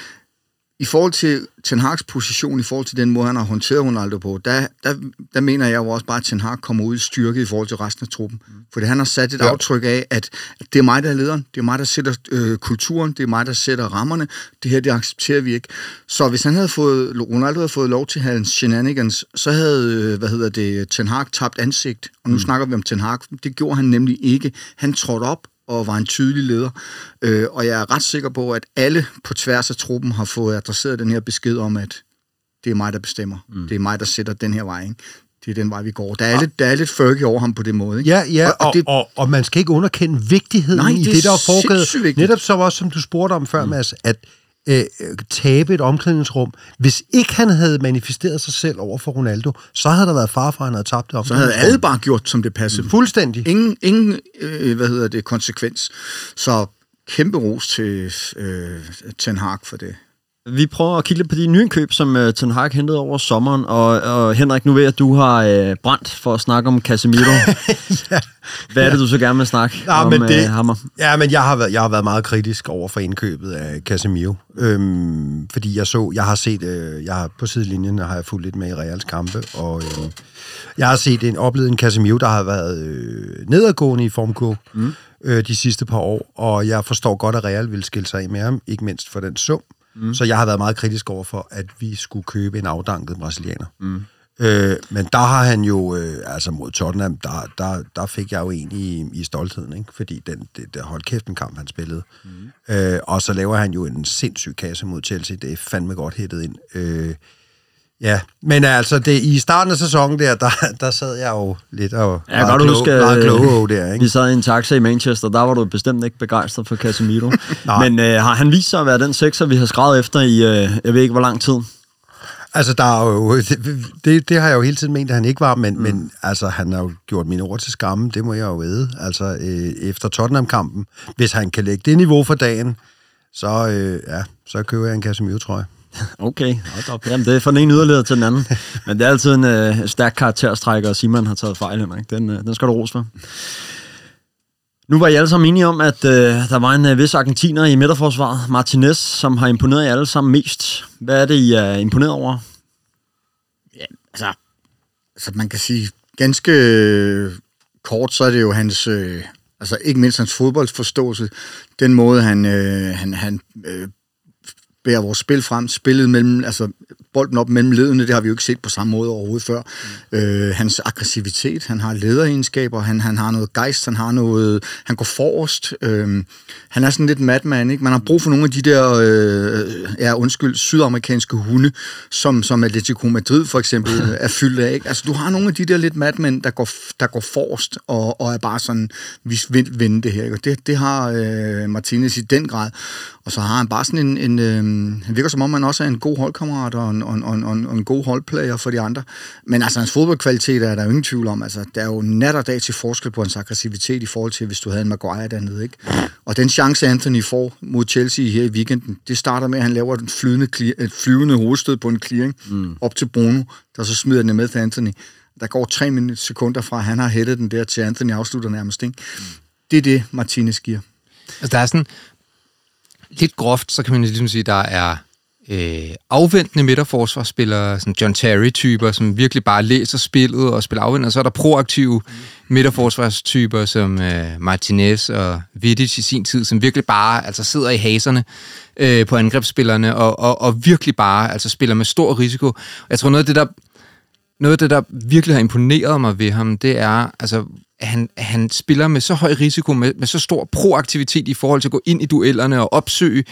i forhold til Ten Hag's position, i forhold til den måde, han har håndteret Ronaldo på, der, der, der mener jeg jo også bare, at Ten Hag kommer ud i styrke i forhold til resten af truppen. Mm. Fordi han har sat et ja. aftryk af, at det er mig, der er lederen, det er mig, der sætter øh, kulturen, det er mig, der sætter rammerne, det her, det accepterer vi ikke. Så hvis han havde fået, Ronaldo havde fået lov til en shenanigans, så havde, øh, hvad hedder det, Ten Hag tabt ansigt. Og nu mm. snakker vi om Ten Hag. Det gjorde han nemlig ikke. Han trådte op, og var en tydelig leder. Øh, og jeg er ret sikker på, at alle på tværs af truppen har fået adresseret den her besked om, at det er mig, der bestemmer. Mm. Det er mig, der sætter den her vej. Ikke? Det er den vej, vi går. Der er, ja. lidt, der er lidt Fergie over ham på den måde. Ikke? Ja, ja og, og, det, og, og man skal ikke underkende vigtigheden nej, i det, det der er foregået. Netop så også, som du spurgte om før, mm. Mads, at øh, tabe et omklædningsrum. Hvis ikke han havde manifesteret sig selv over for Ronaldo, så havde der været far for, at han havde tabt det Så havde alle bare gjort, som det passede. Mm. Fuldstændig. Ingen, ingen øh, hvad hedder det, konsekvens. Så kæmpe ros til øh, Ten Hag for det. Vi prøver at kigge lidt på de nye køb, som uh, Ten Hag hentede over sommeren. Og, og Henrik, nu ved jeg, at du har uh, brændt for at snakke om Casemiro. <laughs> ja. Hvad er det, du så gerne vil snakke ja, om men det, uh, hammer? Ja, men jeg har, været, jeg har været meget kritisk over for indkøbet af Casemiro. Øhm, fordi jeg så, jeg har set, øh, jeg har på sidelinjen har jeg fulgt lidt med i Reals kampe, og øh, jeg har set en, oplevet en Casemiro, der har været øh, nedadgående i formkurve mm. øh, de sidste par år, og jeg forstår godt, at Real vil skille sig af med ham, ikke mindst for den sum. Mm. Så jeg har været meget kritisk over for, at vi skulle købe en afdanket brasilianer. Mm. Øh, men der har han jo, øh, altså mod Tottenham, der, der, der fik jeg jo en i, i stoltheden, ikke? fordi den, det, der holdt kæft en kamp, han spillede. Mm. Øh, og så laver han jo en sindssyg kasse mod Chelsea, det er fandme godt hættet ind. Øh, Ja, men altså, det, i starten af sæsonen der, der, der sad jeg jo lidt og ja, meget, klog, huske, meget kloge der. Ikke? Vi sad i en taxa i Manchester, der var du bestemt ikke begejstret for Casemiro. <laughs> men øh, har han vist sig at være den sekser, vi har skrevet efter i, øh, jeg ved ikke hvor lang tid? Altså, der er jo, det, det, det har jeg jo hele tiden ment, at han ikke var, men, mm. men altså, han har jo gjort mine ord til skamme, det må jeg jo vide. Altså, øh, efter Tottenham-kampen, hvis han kan lægge det niveau for dagen, så, øh, ja, så køber jeg en Casemiro, tror jeg. <laughs> Okay, op. Jamen, det er fra den ene yderligere til den anden. Men det er altid en øh, stærk karakterstrækker, og Simon har taget fejl, Henrik. Den, øh, den skal du rose for. Nu var I alle sammen enige om, at øh, der var en øh, vis argentiner i midterforsvaret, Martinez, som har imponeret jer alle sammen mest. Hvad er det, I er imponeret over? Ja, altså, altså man kan sige ganske øh, kort, så er det jo hans, øh, altså ikke mindst hans fodboldsforståelse, den måde han, øh, han, han øh, bære vores spil frem, spillet mellem, altså bolden op mellem ledene, det har vi jo ikke set på samme måde overhovedet før. Mm. Øh, hans aggressivitet, han har lederegenskaber, han, han har noget gejst, han har noget, han går forrest. Øh, han er sådan lidt madman, ikke? Man har brug for nogle af de der, øh, ja, undskyld, sydamerikanske hunde, som, som Atletico Madrid for eksempel <laughs> er fyldt af, ikke? Altså, du har nogle af de der lidt madmænd, der går, der går forrest og, og er bare sådan, vi vil vinde det her, ikke? Og det, det har øh, Martinez i den grad. Og så har han bare sådan en, en øh, han virker som om, han også er en god holdkammerat og en, og, en, og, en, og en god holdplayer for de andre. Men altså, hans fodboldkvalitet er der jo ingen tvivl om. Altså, der er jo nat og dag til forskel på hans aggressivitet i forhold til, hvis du havde en Maguire dernede, ikke? Og den chance, Anthony får mod Chelsea her i weekenden, det starter med, at han laver en flydende, et flyvende hovedstød på en clearing mm. op til Bruno, der så smider den med til Anthony. Der går tre sekunder fra, at han har hættet den der til Anthony afslutter nærmest, ikke? Mm. Det er det, Martinez giver. Altså, der er sådan, lidt groft, så kan man ligesom sige, der er øh, afventende midterforsvarsspillere, sådan John Terry-typer, som virkelig bare læser spillet og spiller afventende, og så er der proaktive midterforsvarstyper som øh, Martinez og Vidic i sin tid, som virkelig bare altså sidder i haserne øh, på angrebsspillerne og, og, og virkelig bare altså spiller med stor risiko. Jeg tror noget af det, der noget af det, der virkelig har imponeret mig ved ham, det er, altså, at han, han spiller med så høj risiko, med, med så stor proaktivitet i forhold til at gå ind i duellerne og opsøge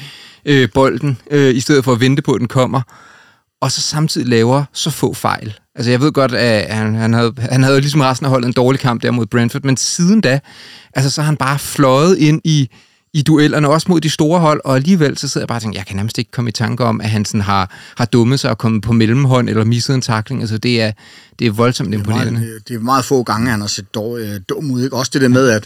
øh, bolden, øh, i stedet for at vente på, at den kommer, og så samtidig laver så få fejl. Altså jeg ved godt, at han, han, havde, han havde ligesom resten af holdet en dårlig kamp der mod Brentford, men siden da, altså så har han bare fløjet ind i, i duellerne, også mod de store hold, og alligevel så sidder jeg bare og tænker, jeg kan nærmest ikke komme i tanke om, at han sådan har, har dummet sig og kommet på mellemhånd eller misset en takling. Altså det er, det er voldsomt imponerende. Det er, meget, det er meget få gange, han har set dog, øh, dum ud. Ikke? Også det der med, at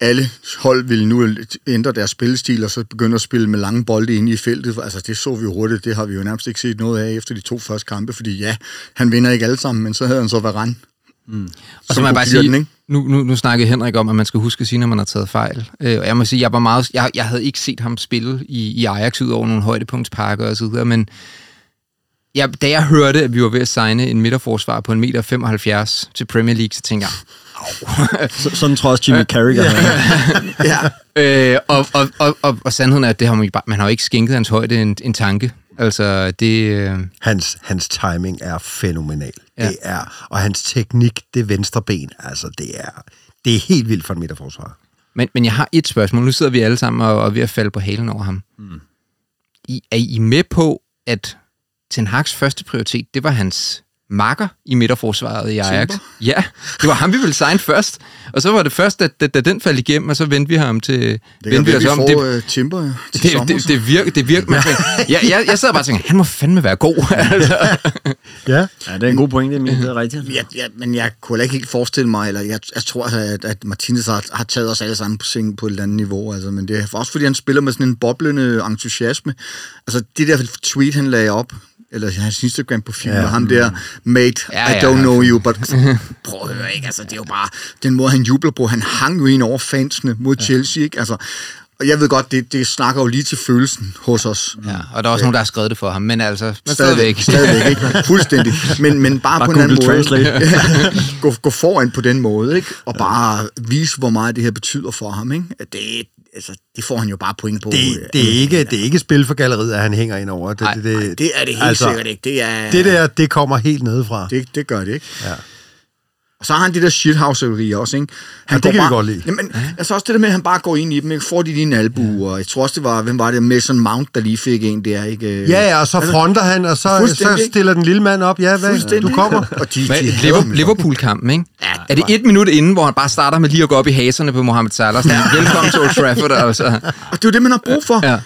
alle hold vil nu ændre deres spillestil, og så begynde at spille med lange bolde inde i feltet. Altså, det så vi jo hurtigt. Det har vi jo nærmest ikke set noget af efter de to første kampe, fordi ja, han vinder ikke alle sammen, men så havde han så Varane. Mm. Og så må jeg bare sige, den, ikke? Nu, nu, nu snakkede Henrik om, at man skal huske at sige, når man har taget fejl. Øh, og jeg må sige, jeg var meget, jeg, jeg havde ikke set ham spille i, i Ajax ud over nogle højdepunktspakker og så videre, men jeg, da jeg hørte, at vi var ved at signe en midterforsvar på en meter 75 til Premier League, så tænkte jeg, Så, sådan tror også Jimmy Carragher. <laughs> ja. Øh, og, og, og, og, og sandheden er, at det har man, man har jo ikke skænket hans højde en, en tanke. Altså, det... Øh, Hans, hans timing er fænomenal. Ja. Det er, og hans teknik, det venstre ben, altså det er, det er helt vildt for en midterforsvar. men, men jeg har et spørgsmål. Nu sidder vi alle sammen og, og er ved at falde på halen over ham. Mm. I, er I med på, at Ten Hag's første prioritet, det var hans makker i midterforsvaret i Ajax? Timber? Ja, det var ham, vi ville signe først. Og så var det først, at da, da den faldt igennem, og så vendte vi ham til... Det kan vendte vi os om. får Det, øh, Timber ja, til <laughs> det, sommer. det, det, virker, det virker, man, jeg, jeg, jeg sad bare og tænkte, han må fandme være god. <laughs> altså. Ja. ja, det er en god pointe, Emil. Det er rigtigt. Ja, ja, men jeg kunne heller ikke helt forestille mig, eller jeg, jeg tror, altså, at, at Martinez har, har taget os alle sammen på sengen på et eller andet niveau. Altså, men det er også fordi, han spiller med sådan en boblende entusiasme. Altså, det der tweet, han lagde op, eller hans Instagram-profil, ja. ham der, mate, Ja, ja, I ja. don't know you, but <laughs> prøv at høre, ikke? Altså, det er jo bare den måde, han jubler på. Han hang jo ind over fansene mod ja. Chelsea, ikke? Altså, og jeg ved godt, det, det snakker jo lige til følelsen hos os. Ja, og der er også nogen, der har skrevet det for ham, men altså, Men stadigvæk. Stadigvæk, ikke? <laughs> Fuldstændig. Men, men bare, Bare på en anden måde. Translate. <laughs> Ja, gå, gå foran på den måde, ikke? Og bare vise, hvor meget det her betyder for ham, ikke? Det, altså, det får han jo bare point på. Det, det, er ikke, det er ikke spil for galleriet, at han hænger ind over. Det, Nej, det, det, det er det helt altså, sikkert ikke. Det, er, Det der, det kommer helt nedefra. det, det gør det, ikke? Ja. Og så har han det der shithouseri også, ikke? Han det går kan vi bare, godt lide. Jamen, altså også det der med, at han bare går ind i dem, ikke? Får de lige en albu, og jeg tror også, det var, hvem var det, Mason Mount, der lige fik en der, ikke? Ja, ja, og så fronter han, og så, så stiller den lille mand op. Ja, hvad? Du kommer. <laughs> Og de, de. Liverpool-kampen, ikke? Ja, Ja, er det et minut inden, hvor han bare starter med lige at gå op i haserne på Mohamed Salah? Sådan, <laughs> Velkommen til Old Trafford, altså. Og det er jo det, man har brug for. Ja.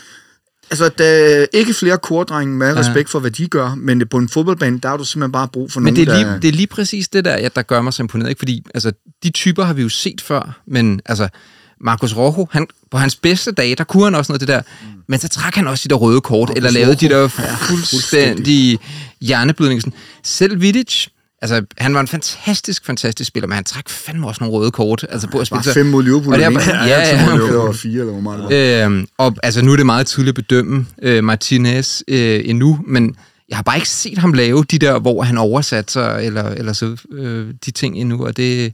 Altså, der er ikke flere kordrenge med respekt for, hvad de gør, men på en fodboldbane, der har du simpelthen bare brug for Men nogen, det er, lige, der... det er lige præcis det der, ja, der gør mig så imponeret. Ikke? Fordi altså, de typer har vi jo set før, men altså, Marcus Rojo, han, på hans bedste dage, der kunne han også noget det der, men så trak han også de der røde kort, eller lavede de der fuldstændig hjerneblødninger. Sådan. Selv Vidic, altså, han var en fantastisk, fantastisk spiller, men han trak fandme også nogle røde kort, altså på at spille Bare fem mod Liverpool. Og det er ja, ja. Eller var fire, eller hvor meget det var. Øhm, og altså, nu er det meget tydeligt at bedømme øh, Martinez øh, endnu, men jeg har bare ikke set ham lave de der, hvor han oversat sig, eller, eller så øh, de ting endnu, og det,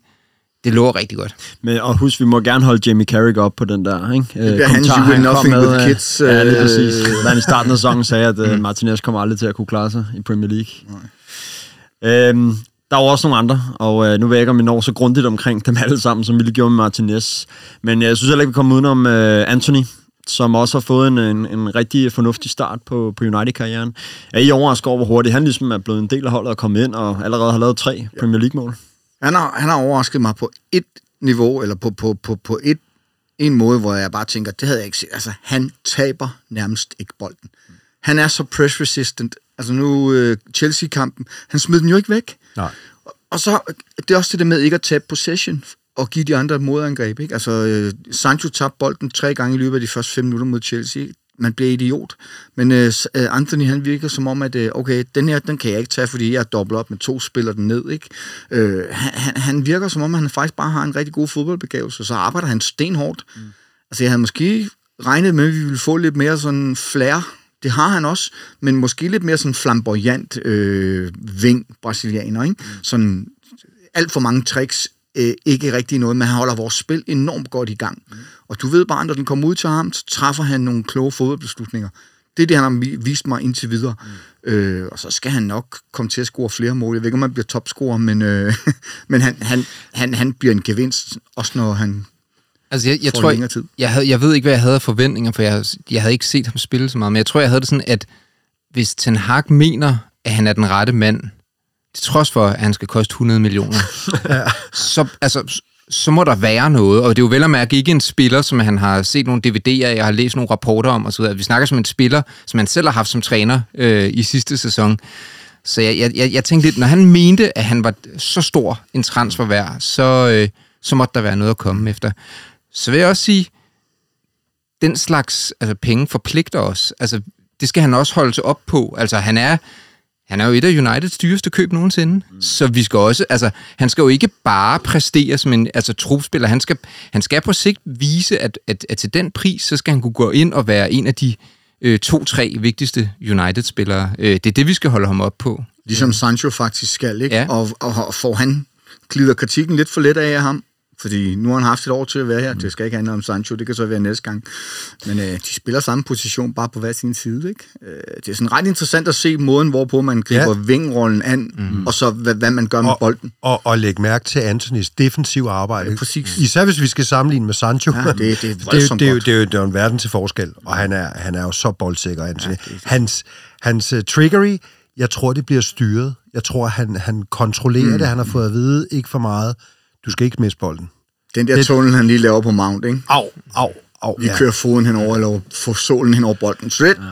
det lover rigtig godt. Men, og husk, vi må gerne holde Jamie Carragher op på den der, ikke? Det bliver hans You Will Nothing with Kids, Ja, det er øh, præcis. Da han i starten af sæsonen sagde, at uh, <laughs> Martinez kommer aldrig til at kunne klare sig i Premier League. Øhm, der er jo også nogle andre, og øh, nu ved jeg ikke, om vi når så grundigt omkring dem alle sammen, som vi lige gjorde med Martinez. Men øh, jeg synes heller ikke, vi kommer udenom øh, Anthony, som også har fået en, en, en rigtig fornuftig start på, på United-karrieren. Er I overrasket over, hvor hurtigt han ligesom er blevet en del af holdet og kommet ind, og allerede har lavet tre Premier League-mål? Han har, han har overrasket mig på et niveau, eller på, på, på, på et, en måde, hvor jeg bare tænker, det havde jeg ikke set. Altså, han taber nærmest ikke bolden. Han er så press resistant. Altså nu, uh, Chelsea-kampen, han smed den jo ikke væk. Nej. Og så, det er også det der med ikke at tabe possession og give de andre et modangreb. Ikke? Altså, øh, Sancho tabte bolden tre gange i løbet af de første fem minutter mod Chelsea. Man bliver idiot. Men øh, øh, Anthony, han virker som om, at øh, okay, den her, den kan jeg ikke tage, fordi jeg er dobbelt op med to spiller den ned. Ikke? Øh, han, han- han virker som om, at han faktisk bare har en rigtig god fodboldbegævelse, så arbejder han stenhårdt. Mm. Altså, jeg havde måske regnet med, at vi ville få lidt mere sådan flair. Det har han også, men måske lidt mere sådan flamboyant øh, ving brasilianer, ikke? Mm. Sådan alt for mange tricks, øh, ikke rigtig noget, men han holder vores spil enormt godt i gang. Mm. Og du ved bare, når den kommer ud til ham, så træffer han nogle kloge fodboldbeslutninger. Det er det, han har vi- vist mig indtil videre. Mm. Øh, og så skal han nok komme til at score flere mål. Jeg ved ikke, om han bliver topscorer, men, øh, <laughs> men han, han, han, han bliver en gevinst, også når han... Altså, jeg, jeg tror, tid. jeg, havde, jeg ved ikke, hvad jeg havde af forventninger, for jeg, jeg havde ikke set ham spille så meget, men jeg tror, jeg havde det sådan, at hvis Ten Hag mener, at han er den rette mand, til trods for, at han skal koste 100 millioner, <laughs> så, altså, så må der være noget, og det er jo vel at mærke ikke en spiller, som han har set nogle DVD'er af, jeg har læst nogle rapporter om osv. Vi snakker som en spiller, som han selv har haft som træner øh, i sidste sæson. Så jeg, jeg, jeg, jeg tænkte lidt, når han mente, at han var så stor en transfer værd, så, øh, så måtte der være noget at komme efter. Så vil jeg også sige, den slags altså, penge forpligter os. Altså, det skal han også holde sig op på. Altså, han er, han er jo et af Uniteds dyreste køb nogensinde. Mm. Så vi skal også, altså, han skal jo ikke bare præstere som en altså, trupspiller. Han skal, han skal på sigt vise, at, at, at til den pris, så skal han kunne gå ind og være en af de øh, to-tre vigtigste United-spillere. Øh, det er det, vi skal holde ham op på. Ligesom Sancho faktisk skal, ikke? Ja. Og, og, og får han glider kritikken lidt for let af ham, fordi nu har han haft et år til at være her. Det skal ikke handle om Sancho, det kan så være næste gang. Men øh, de spiller samme position, bare på hver sin side. Ikke? Øh, det er sådan ret interessant at se måden, hvorpå man griber ja. vingrollen an, mm. og så hvad, hvad man gør med og, bolden. Og, og læg mærke til Anthonys defensiv arbejde. Ja, præcis. Især hvis vi skal sammenligne med Sancho. Ja, det- det er <laughs> det, det, er jo- godt. det, er jo- det er jo en verden til forskel, og han er, han er jo så boldsikker, Anthony. Ja, hans hans uh, triggery, jeg tror, det bliver styret. Jeg tror, han, han kontrollerer mm. det. Han har fået at vide, ikke for meget. Du skal ikke miste bolden. Den der det- tunnel, han lige laver på Mount, ikke? Au, au, au. Vi ja. kører foden henover, eller får solen hen over bolden. Shit! Ja. Ja, <laughs>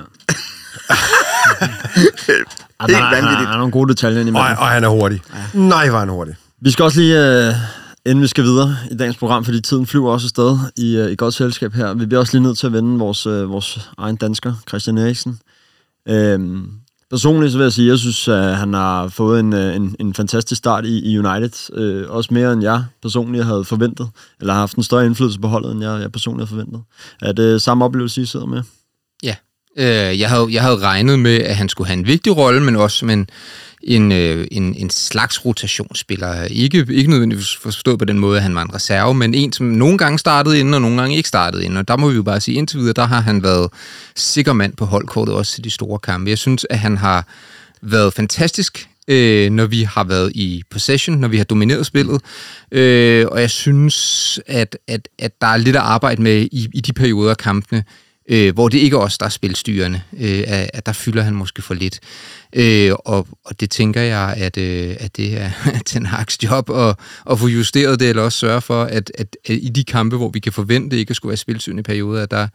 der, Helt er, der, vanvittigt. er nogle gode detaljer Og, imellem. og han er hurtig. Ja. Nej, hvor er han hurtig. Vi skal også lige, øh, inden vi skal videre i dagens program, fordi tiden flyver også afsted i, øh, i godt selskab her, vi bliver også lige nødt til at vende vores, øh, vores egen dansker, Christian Eriksen. Øhm, personligt så vil jeg sige, at jeg synes, at han har fået en, øh, en, en fantastisk start i, i United. Øh, også mere end jeg personligt havde forventet, eller har haft en større indflydelse på holdet, end jeg, jeg personligt havde forventet. Er det samme oplevelse, I sidder med? Ja. Øh, jeg, havde, jeg havde regnet med, at han skulle have en vigtig rolle, men også men en, en, øh, en, en slags rotationsspiller. Ikke, ikke nødvendigvis forstået på den måde, at han var en reserve, men en, som nogle gange startede inden, og nogle gange ikke startede inden. Og der må vi jo bare sige, indtil videre, der har han været sikker mand på holdkortet, også til de store kampe. Jeg synes, at han har været fantastisk, øh, når vi har været i possession, når vi har domineret spillet. Øh, og jeg synes, at, at, at der er lidt at arbejde med i, i de perioder af kampene, øh, hvor det ikke er os, der er spilstyrende, øh, at, at der fylder han måske for lidt. Øh, og, og det tænker jeg, at, øh, at det er <laughs> Ten Hag's job at, at få justeret det, eller også sørge for, at, at, at i de kampe, hvor vi kan forvente ikke at skulle være spilstyrende i perioder, at der,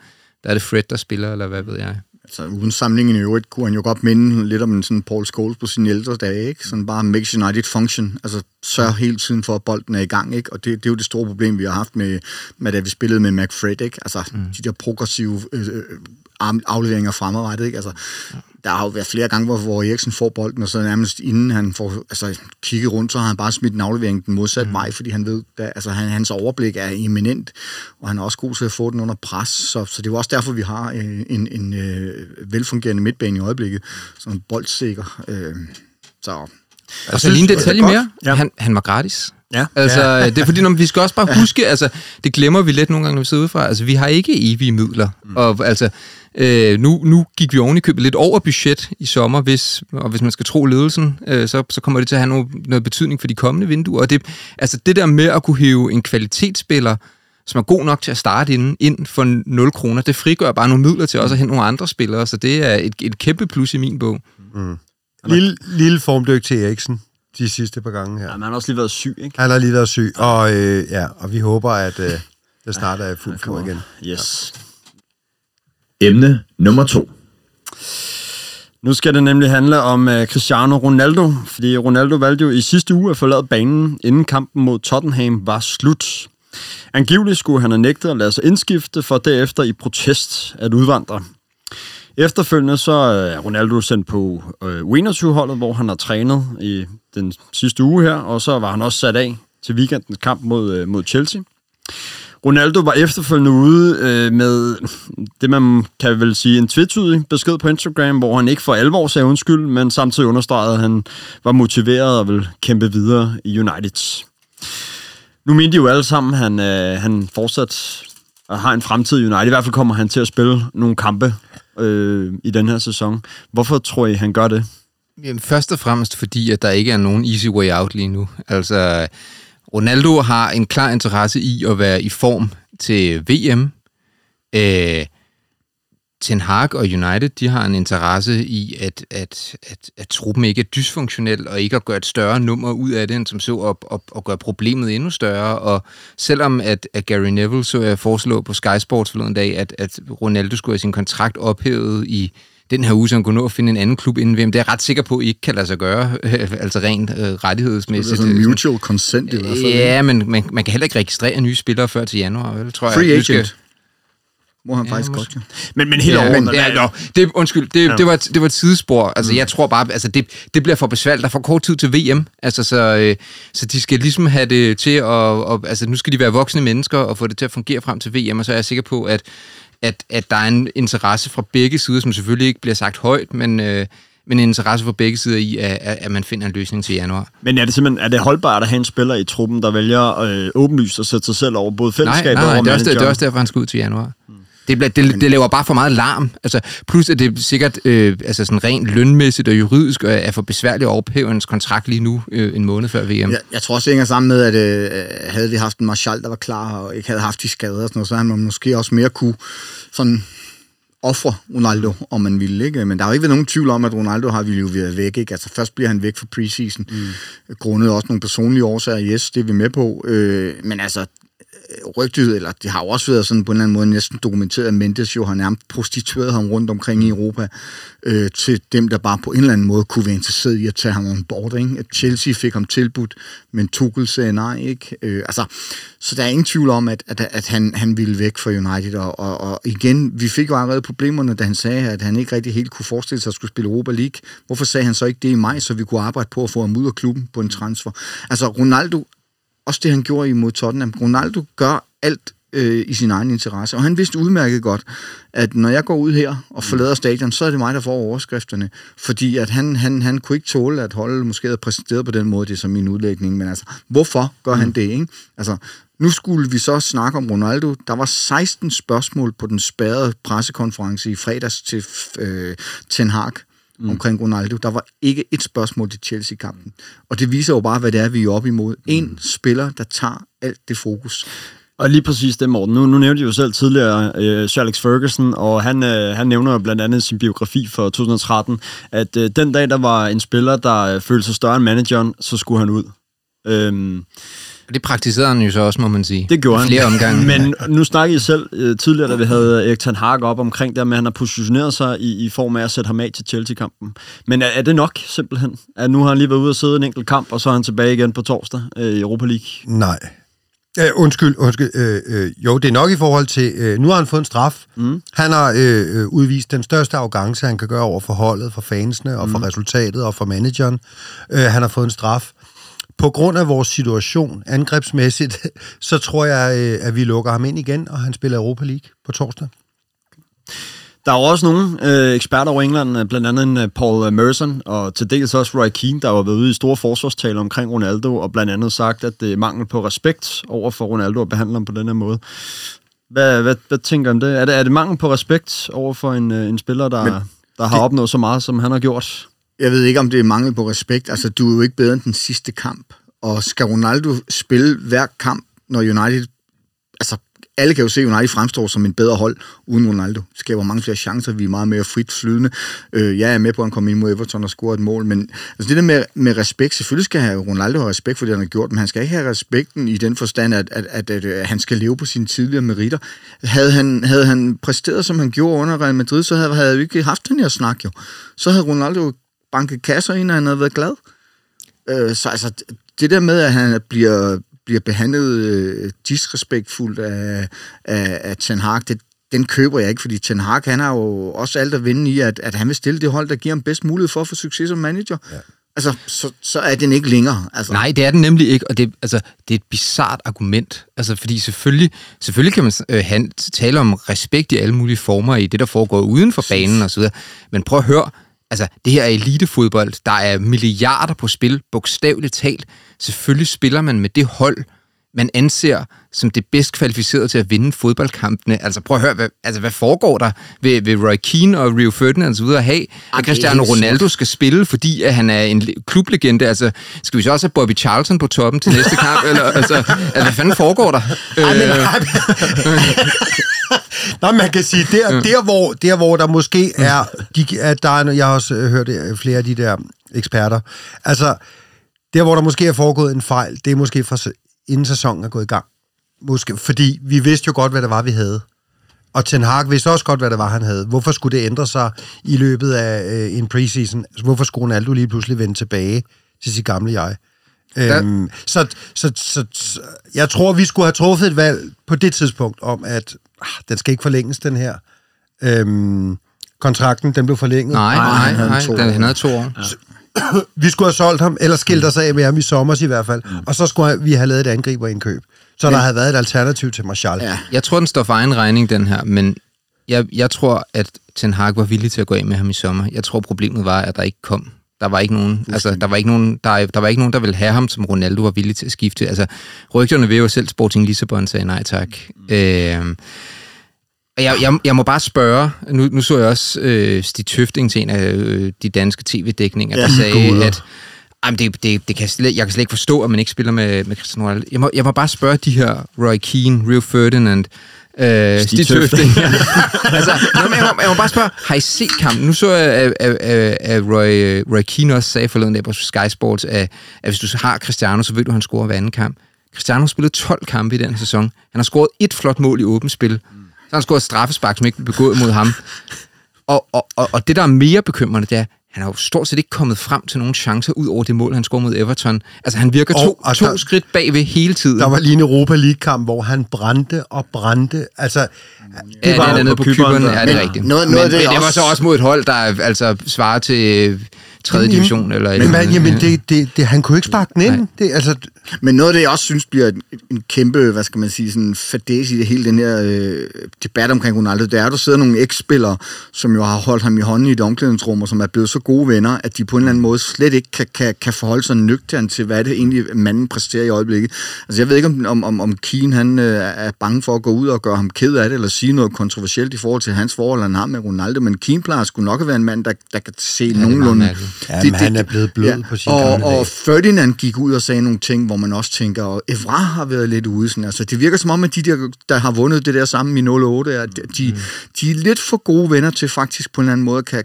der er det Fred, der spiller, eller hvad ved jeg. Altså, uden samlingen i øvrigt, kunne han jo godt minde lidt om en sådan Paul Scholes på sine ældre dage, ikke? Sådan bare makes United function. Altså, sørg hele tiden for, at bolden er i gang, ikke? Og det, det er jo det store problem, vi har haft med, med da vi spillede med McFred, ikke? Altså, mm. de der progressive øh, øh, arm- afleveringer fremadrettet, ikke? Altså, der har jo været flere gange, hvor, hvor Eriksen får bolden, og så nærmest inden han får altså, kigget rundt, så har han bare smidt en aflevering den modsatte mm. vej, fordi han ved, at altså, han, hans overblik er eminent, og han er også god til at få den under pres, så, så det er jo også derfor, vi har øh, en, en øh, velfungerende midtbane i øjeblikket, som boldsikker. Øh, så Og så lige en detalje mere. Ja. Han, han var gratis. Ja. Altså, ja. det er fordi, når vi skal også bare huske, altså, det glemmer vi lidt nogle gange, når vi sidder udefra. Altså, vi har ikke evige midler. Mm. Og altså, øh, nu, nu gik vi oven i købet lidt over budget i sommer, hvis, og hvis man skal tro ledelsen, øh, så, så kommer det til at have noget, noget betydning for de kommende vinduer. Og det, altså, det der med at kunne hæve en kvalitetsspiller, som er god nok til at starte inden, ind for 0 kroner, det frigør bare nogle midler til også at hente nogle andre spillere, så det er et, et kæmpe plus i min bog. Lille, lille formdyk til Eriksen de sidste par gange her. Ja, men han har også lige været syg, ikke? Han har lige været syg, og, øh, ja, og vi håber, at øh, det snart er i fuld flor igen. Yes. Emne nummer to. Nu skal det nemlig handle om uh, Cristiano Ronaldo, fordi Ronaldo valgte jo i sidste uge at forlade banen, inden kampen mod Tottenham var slut. Angiveligt skulle han have nægtet at lade sig indskifte, for derefter i protest at udvandre. Efterfølgende så øh, er Ronaldo sendt på øh, U21-holdet, hvor han har trænet i den sidste uge her, og så var han også sat af til weekendens kamp mod, øh, mod Chelsea. Ronaldo var efterfølgende ude øh, med det, man kan vel sige en tvetydig besked på Instagram, hvor han ikke for alvor sagde undskyld, men samtidig understregede, at han var motiveret og vil kæmpe videre i United. Nu mente de jo alle sammen, at han, øh, han fortsat har en fremtid i United. I hvert fald kommer han til at spille nogle kampe øh, i den her sæson. Hvorfor tror I, han gør det? Jamen, først og fremmest fordi, at der ikke er nogen easy way out lige nu. Altså, Ronaldo har en klar interesse i at være i form til VM. Øh, Ten Hag og United, de har en interesse i, at, at, at, at truppen ikke er dysfunktionel, og ikke at gøre et større nummer ud af det, end som så, og, og, og gøre problemet endnu større. Og selvom at, at Gary Neville så jeg foreslå på Sky Sports forleden dag, at, at Ronaldo skulle have sin kontrakt ophævet i den her uge, så han kunne nå at finde en anden klub inden VM. Det er jeg ret sikker på, ikke kan lade sig gøre, <laughs> altså rent øh, det er rettighedsmæssigt. sådan mutual consent i hvert fald. Ja, men man, man kan heller ikke registrere nye spillere før til januar, vel? Tror Free jeg. Du agent. Må han Ja, faktisk måske. godt, jo. Men, men helt Ja, overordnet... men, ja, nå, det, undskyld, det, det, var, det var et sidespor. Altså, Mm. jeg tror bare, altså, det, det bliver for besværligt. Der er for kort tid til VM. Altså, så, øh, så de skal ligesom have det til at... Og, altså, nu skal de være voksne mennesker og få det til at fungere frem til VM, og så er jeg sikker på, at, at, at der er en interesse fra begge sider, som selvfølgelig ikke bliver sagt højt, men, øh, men en interesse fra begge sider i, at, at man finder en løsning til januar. Men er det simpelthen er det holdbart at have en spiller i truppen, der vælger øh, åbenlyst at sætte sig selv over både Nej, fællesskabet nej, og nej over det, er også, det er også derfor, han skal ud til januar. Det, bliver, det, det laver bare for meget larm. Altså, plus at det sikkert øh, altså sådan rent lønmæssigt og juridisk øh, er for besværligt at ophæve hans kontrakt lige nu, øh, en måned før VM. Jeg, jeg tror også, det hænger sammen med, at øh, havde vi haft en Marshall, der var klar, og ikke havde haft de skader og sådan noget, så havde man måske også mere kunne sådan ofre Ronaldo, om man ville. Ikke? Men der har jo ikke været nogen tvivl om, at Ronaldo har ville jo været væk. Ikke? Altså først bliver han væk for preseason, mm. grundet også nogle personlige årsager. Yes, det er vi med på. Øh, men altså, rygtet, eller det har jo også været sådan på en eller anden måde næsten dokumenteret, at Mendes jo har nærmest prostitueret ham rundt omkring i Europa øh, til dem, der bare på en eller anden måde kunne være interesseret i at tage ham ombord. Ikke? At Chelsea fik ham tilbudt, men Tuchel sagde nej. Ikke? Øh, altså, så der er ingen tvivl om, at, at, at han, han ville væk fra United. Og, og, og igen, vi fik jo allerede problemerne, da han sagde, at han ikke rigtig helt kunne forestille sig at skulle spille Europa League. Hvorfor sagde han så ikke det i maj, så vi kunne arbejde på at få ham ud af klubben på en transfer? Altså, Ronaldo også det, han gjorde imod Tottenham. Ronaldo gør alt øh, i sin egen interesse, og han vidste udmærket godt, at når jeg går ud her og forlader stadion, så er det mig, der får overskrifterne, fordi at han, han, han kunne ikke tåle, at holdet måske havde præsenteret på den måde, det er som min udlægning, men altså, hvorfor gør han det, ikke? Altså, nu skulle vi så snakke om Ronaldo. Der var 16 spørgsmål på den spærrede pressekonference i fredags til øh, Ten Hag mm. omkring Ronaldo. Der var ikke et spørgsmål til Chelsea-kampen. Og det viser jo bare, hvad det er, vi er oppe imod. En spiller, der tager alt det fokus. Og lige præcis det, Morten. Nu, nu nævnte jeg jo selv tidligere øh, Sir Alex Ferguson, og han, øh, han nævner jo blandt andet sin biografi for 2013, at øh, den dag, der var en spiller, der øh, følte sig større end manageren, så skulle han ud. Øhm, det praktiserede han jo så også, må man sige. det gjorde I han. Flere omgange. Men nu snakkede jeg selv øh, tidligere, da vi havde Erik Ten Hag op omkring det, med at han har positioneret sig i, i form af at sætte ham af til Chelsea-kampen. Men er, er det nok, simpelthen? At nu har han lige været ude og sidde en enkelt kamp, og så er han tilbage igen på torsdag øh, i Europa League? Nej. Øh, undskyld, undskyld. Øh, øh, jo, det er nok i forhold til... Øh, nu har han fået en straf. Mm. Han har øh, øh, udvist den største arrogance, han kan gøre over for holdet, for fansene, og for resultatet, og for manageren. Øh, han har fået en straf. På grund af vores situation, angrebsmæssigt, <laughs> så tror jeg, øh, at vi lukker ham ind igen, og han spiller Europa League på torsdag. Der er jo også nogle øh, eksperter over England, øh, blandt andet en, øh, Paul Merson, og til dels også Roy Keane, der har været ude i store forsvarstaler omkring Ronaldo, og blandt andet sagt, at det er mangel på respekt over for Ronaldo at behandle ham på den her måde. Hvad, hvad, hvad tænker du om det? Er, det? er det mangel på respekt over for en, en spiller, der, Men der har opnået så meget, som han har gjort? Jeg ved ikke, om det er mangel på respekt. Altså, du er jo ikke bedre end den sidste kamp. Og skal Ronaldo spille hver kamp, når United... Altså, alle kan jo se, at United fremstår som en bedre hold uden Ronaldo. Skaber mange flere chancer, vi er meget mere frit flydende. Øh, jeg er med på, at han kom ind mod Everton og scorede et mål, men altså det der med, med respekt, selvfølgelig skal have Ronaldo have respekt for det, han har gjort, men han skal ikke have respekten i den forstand, at, at, at, at, at han skal leve på sine tidligere meritter. Havde han, havde han præsteret, som han gjorde under Real Madrid, så havde, havde vi ikke haft den her snak jo. Så havde Ronaldo banket kasser ind, og han havde været glad. Øh, så altså, det der med, at han bliver, bliver behandlet øh, disrespektfuldt af, af, af Ten Hag, det, den køber jeg ikke, fordi Ten Hag, han har jo også alt at vinde i, at, at han vil stille det hold, der giver ham bedst mulighed for at få succes som manager. Ja. Altså, så, så er den ikke længere. Altså. Nej, det er den nemlig ikke, og det, altså, det er et bizart argument. Altså, fordi selvfølgelig, selvfølgelig kan man øh, han, tale om respekt i alle mulige former i det, der foregår uden for banen og så videre. Men prøv at høre, altså, det her er elitefodbold. Der er milliarder på spil, bogstaveligt talt. Selvfølgelig spiller man med det hold, man anser som det bedst kvalificerede til at vinde fodboldkampene. Altså prøv at høre, hvad, altså, hvad foregår der ved, ved Roy Keane og Rio Ferdinand og så videre have, at Cristiano Ronaldo skal spille, fordi at han er en le- klublegende. Altså, skal vi så også have Bobby Charlton på toppen til næste kamp? <laughs> Eller, altså, altså, hvad fanden foregår der? Ej, men, Øh, ej, <laughs> Nå, man kan sige, der, der, hvor, der hvor der måske er, de, at der er, jeg har også øh, hørt øh, flere af de der eksperter, altså, der hvor der måske er foregået en fejl, det er måske fra, inden sæsonen er gået i gang. Måske, fordi vi vidste jo godt, hvad det var, vi havde. Og Ten Hag vidste også godt, hvad det var, han havde. Hvorfor skulle det ændre sig i løbet af øh, en preseason? Altså, Hvorfor skulle Ronaldo lige pludselig vende tilbage til sit gamle jeg? Der- Øhm, så, så, så, så jeg tror, vi skulle have truffet et valg på det tidspunkt om, at ah, den skal ikke forlænges, den her. Øhm, kontrakten, den blev forlænget. Nej, nej, han nej. Den, år. han havde to år. <coughs> Vi skulle have solgt ham, eller skilt os af med ham i sommer i hvert fald. Og så skulle vi have lavet et angriberinköb. Så der havde været et alternativ til Martial. Ja. Jeg tror, den står for egen regning, den her, men jeg, jeg tror, at Ten Hag var villig til at gå af med ham i sommer. Jeg tror, problemet var, at der ikke kom. Der var ikke nogen, altså, der var ikke nogen, der, der var ikke nogen, der ville have ham, som Ronaldo var villig til at skifte. Altså, rygterne ved jo selv, Sporting Lissabon sagde nej tak. Øh, og jeg, jeg, jeg må bare spørge, nu, nu så jeg også øh, Stig Tøfting til en af øh, de danske tv-dækninger, der Ja, sagde, goder. at jamen, det, det, det kan slet, jeg kan slet ikke forstå, at man ikke spiller med, med Cristiano Ronaldo. Jeg må, jeg må bare spørge de her Roy Keane, Rio Ferdinand, øh, Stig, Stig Tøfting. <laughs> altså, nå, men jeg, må, jeg må bare spørge, har I set kampen? Nu så jeg, at, at, at, Roy, Roy Keane også sagde forleden dag på Sky Sports, at, at hvis du har Cristiano, så ved du, at han scorer hver anden kamp. Cristiano har spillet 12 kampe i den sæson. Han har scoret et flot mål i åbent spil. Så har han scoret et straffespark, som ikke blev begået mod ham. Og, og, og, og det, der er mere bekymrende, det er, han har jo stort set ikke kommet frem til nogle chancer ud over det mål, han scorede mod Everton. Altså, han virker Og- to, og to der- skridt bagved hele tiden. Der var lige en Europa League-kamp, hvor han brændte og brændte. Altså, ja, det var det på på Kyberen, ja, det er Men rigtigt. noget- men, noget af det men er det var også- så også mod et hold, der altså svarer til 3. Jamen, division. Eller et men, eller man, jamen det, det, det, han kunne ikke sparke den ind. Det, altså, Men noget af det, jeg også synes bliver en, en kæmpe, hvad skal man sige, sådan fadæs i det hele den her øh, debat omkring Ronaldo, det er, at der sidder nogle eks-spillere, som jo har holdt ham i hånden i et omklædningsrum, og som er blevet så gode venner, at de på en eller anden måde slet ikke kan, kan, kan forholde sig nøgternt til, hvad det egentlig manden præsterer i øjeblikket. Altså jeg ved ikke, om, om, om, om Keane han, øh, er bange for at gå ud og gøre ham ked af det, eller sige noget kontroversielt i forhold til hans forhold, han har med Ronaldo, men Keane plejer sgu nok at være en mand, der, der kan se er meget nogenlunde... mærkeligt. Jamen, han er blevet blød på sine og, og Ferdinand gik ud og sagde nogle ting, hvor man også tænker, og Evra har været lidt ude. Sådan, altså, det virker som om, at de der, der har vundet det der sammen i 08, er, de, Mm. de er lidt for gode venner til faktisk på en eller anden måde kan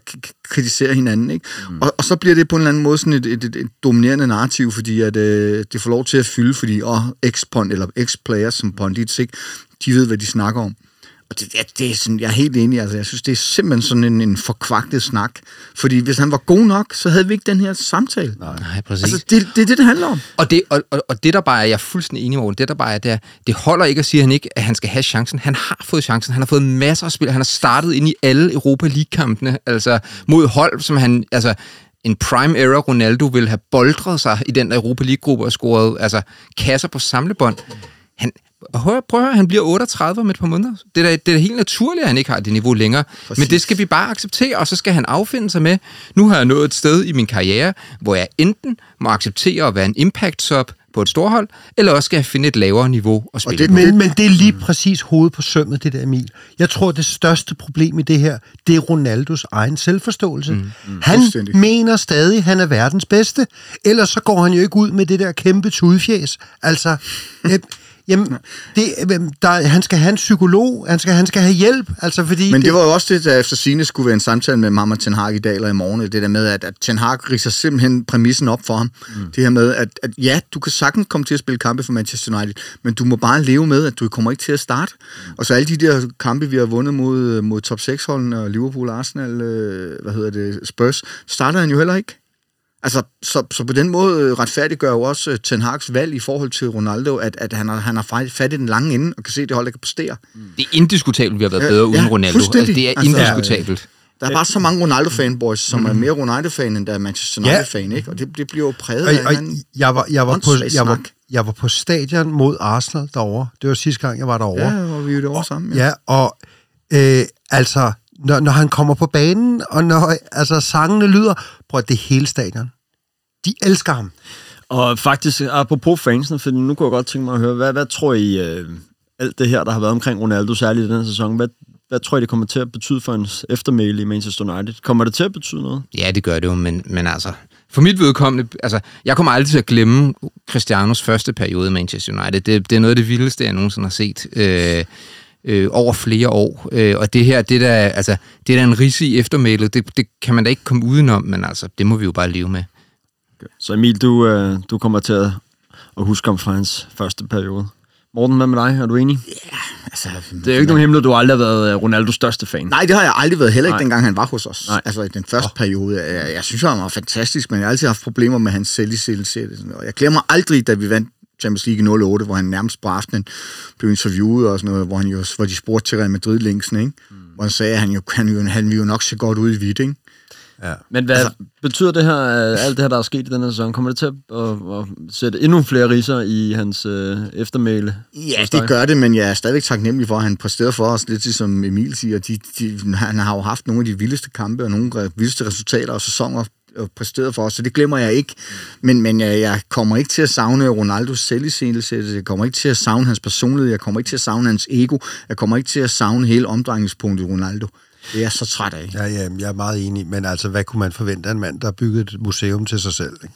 kritisere hinanden. Ikke? Mm. Og, og, så bliver det på en eller anden måde sådan et, et, et, et dominerende narrativ, fordi at, øh, det får lov til at fylde, fordi åh, ex-pond, eller ex-players som pundits, ikke? de ved, hvad de snakker om. Og det, det, det er sådan, jeg er helt enig, altså jeg synes, det er simpelthen sådan en, en forkvaklet snak. Fordi hvis han var god nok, så havde vi ikke den her samtale. Nej. Nej, præcis. Altså, det, det er det, det handler om. Og det, og, og, og det der bare er, jeg er fuldstændig enig med, det der bare er, det er, det holder ikke at sige, at han ikke, at han skal have chancen. Han har fået chancen. Han har fået masser af spil. Han har startet ind i alle Europa League-kampene, altså mod hold, som han, altså en prime era Ronaldo vil have boldret sig i den der Europa League-gruppe og scoret altså, kasser på samlebånd. Han, og hør, prøv at høre, han bliver 38 om et par måneder. Det er, da, det er da helt naturligt, at han ikke har det niveau længere. Præcis. Men det skal vi bare acceptere, og så skal han affinde sig med, nu har jeg nået et sted i min karriere, hvor jeg enten må acceptere at være en impact-sub på et storhold, eller også skal jeg finde et lavere niveau at spille det- på. Men, men det er lige præcis hovedet på sømmet, det der Emil. Jeg tror, det største problem i det her, det er Ronaldos egen selvforståelse. Mm, mm, han mener stadig, at han er verdens bedste. Ellers så går han jo ikke ud med det der kæmpe tudfjæs. Altså, <laughs> øh, jamen, det, der, han skal have en psykolog, han skal, han skal have hjælp. Altså, fordi Men det var jo også det, der efter sine skulle være en samtale med Mama Ten Hag i dag eller i morgen. Det der med, at, at Ten Hag riser simpelthen præmissen op for ham. Mm. Det her med, at, at ja, du kan sagtens komme til at spille kampe for Manchester United, men du må bare leve med, at du kommer ikke til at starte. Mm. Og så alle de der kampe, vi har vundet mod, mod top 6-holdene, og Liverpool, Arsenal, øh, hvad hedder det, Spurs, starter han jo heller ikke. Altså, så, så på den måde øh, retfærdiggør jo også øh, Ten Hags valg i forhold til Ronaldo, at, at han, har, han har fat i den lange ende, og kan se, at det hold, der kan præstere. Det er indiskutabelt, vi har været Ja, bedre uden ja, Ronaldo. Altså, det er Altså, indiskutabelt. Der er bare så mange Ronaldo-fanboys, som er mere Ronaldo-fan, end der er Manchester Ja. United-fan, ikke? Og det, det bliver jo præget Og, af og jeg, var, jeg, var på, jeg, var, jeg var på stadion mod Arsenal derovre. Det var sidste gang, jeg var derovre. Ja, og vi jo derovre sammen. Ja, og øh, altså, når, når han kommer på banen, og når altså, sangene lyder, prøv at det hele stadion. De elsker ham. Og faktisk, apropos fansene, for nu kunne jeg godt tænke mig at høre, hvad, hvad tror I, øh, alt det her, der har været omkring Ronaldo, særligt i den her sæson, hvad, hvad tror I, det kommer til at betyde for hans eftermæle i Manchester United? Kommer det til at betyde noget? Ja, det gør det jo, men, men altså, for mit vedkommende, altså, jeg kommer aldrig til at glemme Cristianos første periode i Manchester United. Det, det er noget af det vildeste, jeg nogensinde har set øh, øh, over flere år. Øh, og det her, det er da, altså, det er da en risi i eftermælet. Det, det kan man da ikke komme udenom, men altså, det må vi jo bare leve med. Så Emil, du, øh, du kommer til at, huske ham fra hans første periode. Morten, hvad med dig? Er du enig? altså, Det er jo ikke nogen hemmelighed, du har aldrig været øh, Ronaldos største fan. Nej, det har jeg aldrig været, heller ikke Nej. dengang han var hos os. Nej. Altså i den første oh. periode. Jeg, jeg synes, han var fantastisk, men jeg har altid haft problemer med hans selvisættelse. Og jeg glemmer aldrig, da vi vandt Champions League i 08, hvor han nærmest på aftenen blev interviewet og sådan noget, hvor, han jo, hvor de spurgte til Real Madrid-linksen, ikke? Mm. Hvor han sagde, at han, jo, han, jo, han ville jo nok se godt ud i hvidt, ikke? Ja. Men hvad altså, betyder det her, øh, alt det her, der er sket i den her sæson, kommer det til at, at, at sætte endnu flere riser i hans øh, eftermæle? Ja, det gør det, men jeg er stadigvæk taknemmelig for, at han præsterede for os, lidt som Emil siger. De, de, han har jo haft nogle af de vildeste kampe og nogle af de vildeste resultater og sæsoner Øh, og præsteret for os, så det glemmer jeg ikke. Men, men jeg, jeg kommer ikke til at savne Ronaldos selvisættelse, jeg kommer ikke til at savne hans personlighed, jeg kommer ikke til at savne hans ego, jeg kommer ikke til at savne hele omdrejningspunktet Ronaldo. Det er jeg så træt af. Ja, ja, jeg er meget enig, men altså, hvad kunne man forvente af en mand, der har bygget et museum til sig selv? Ikke?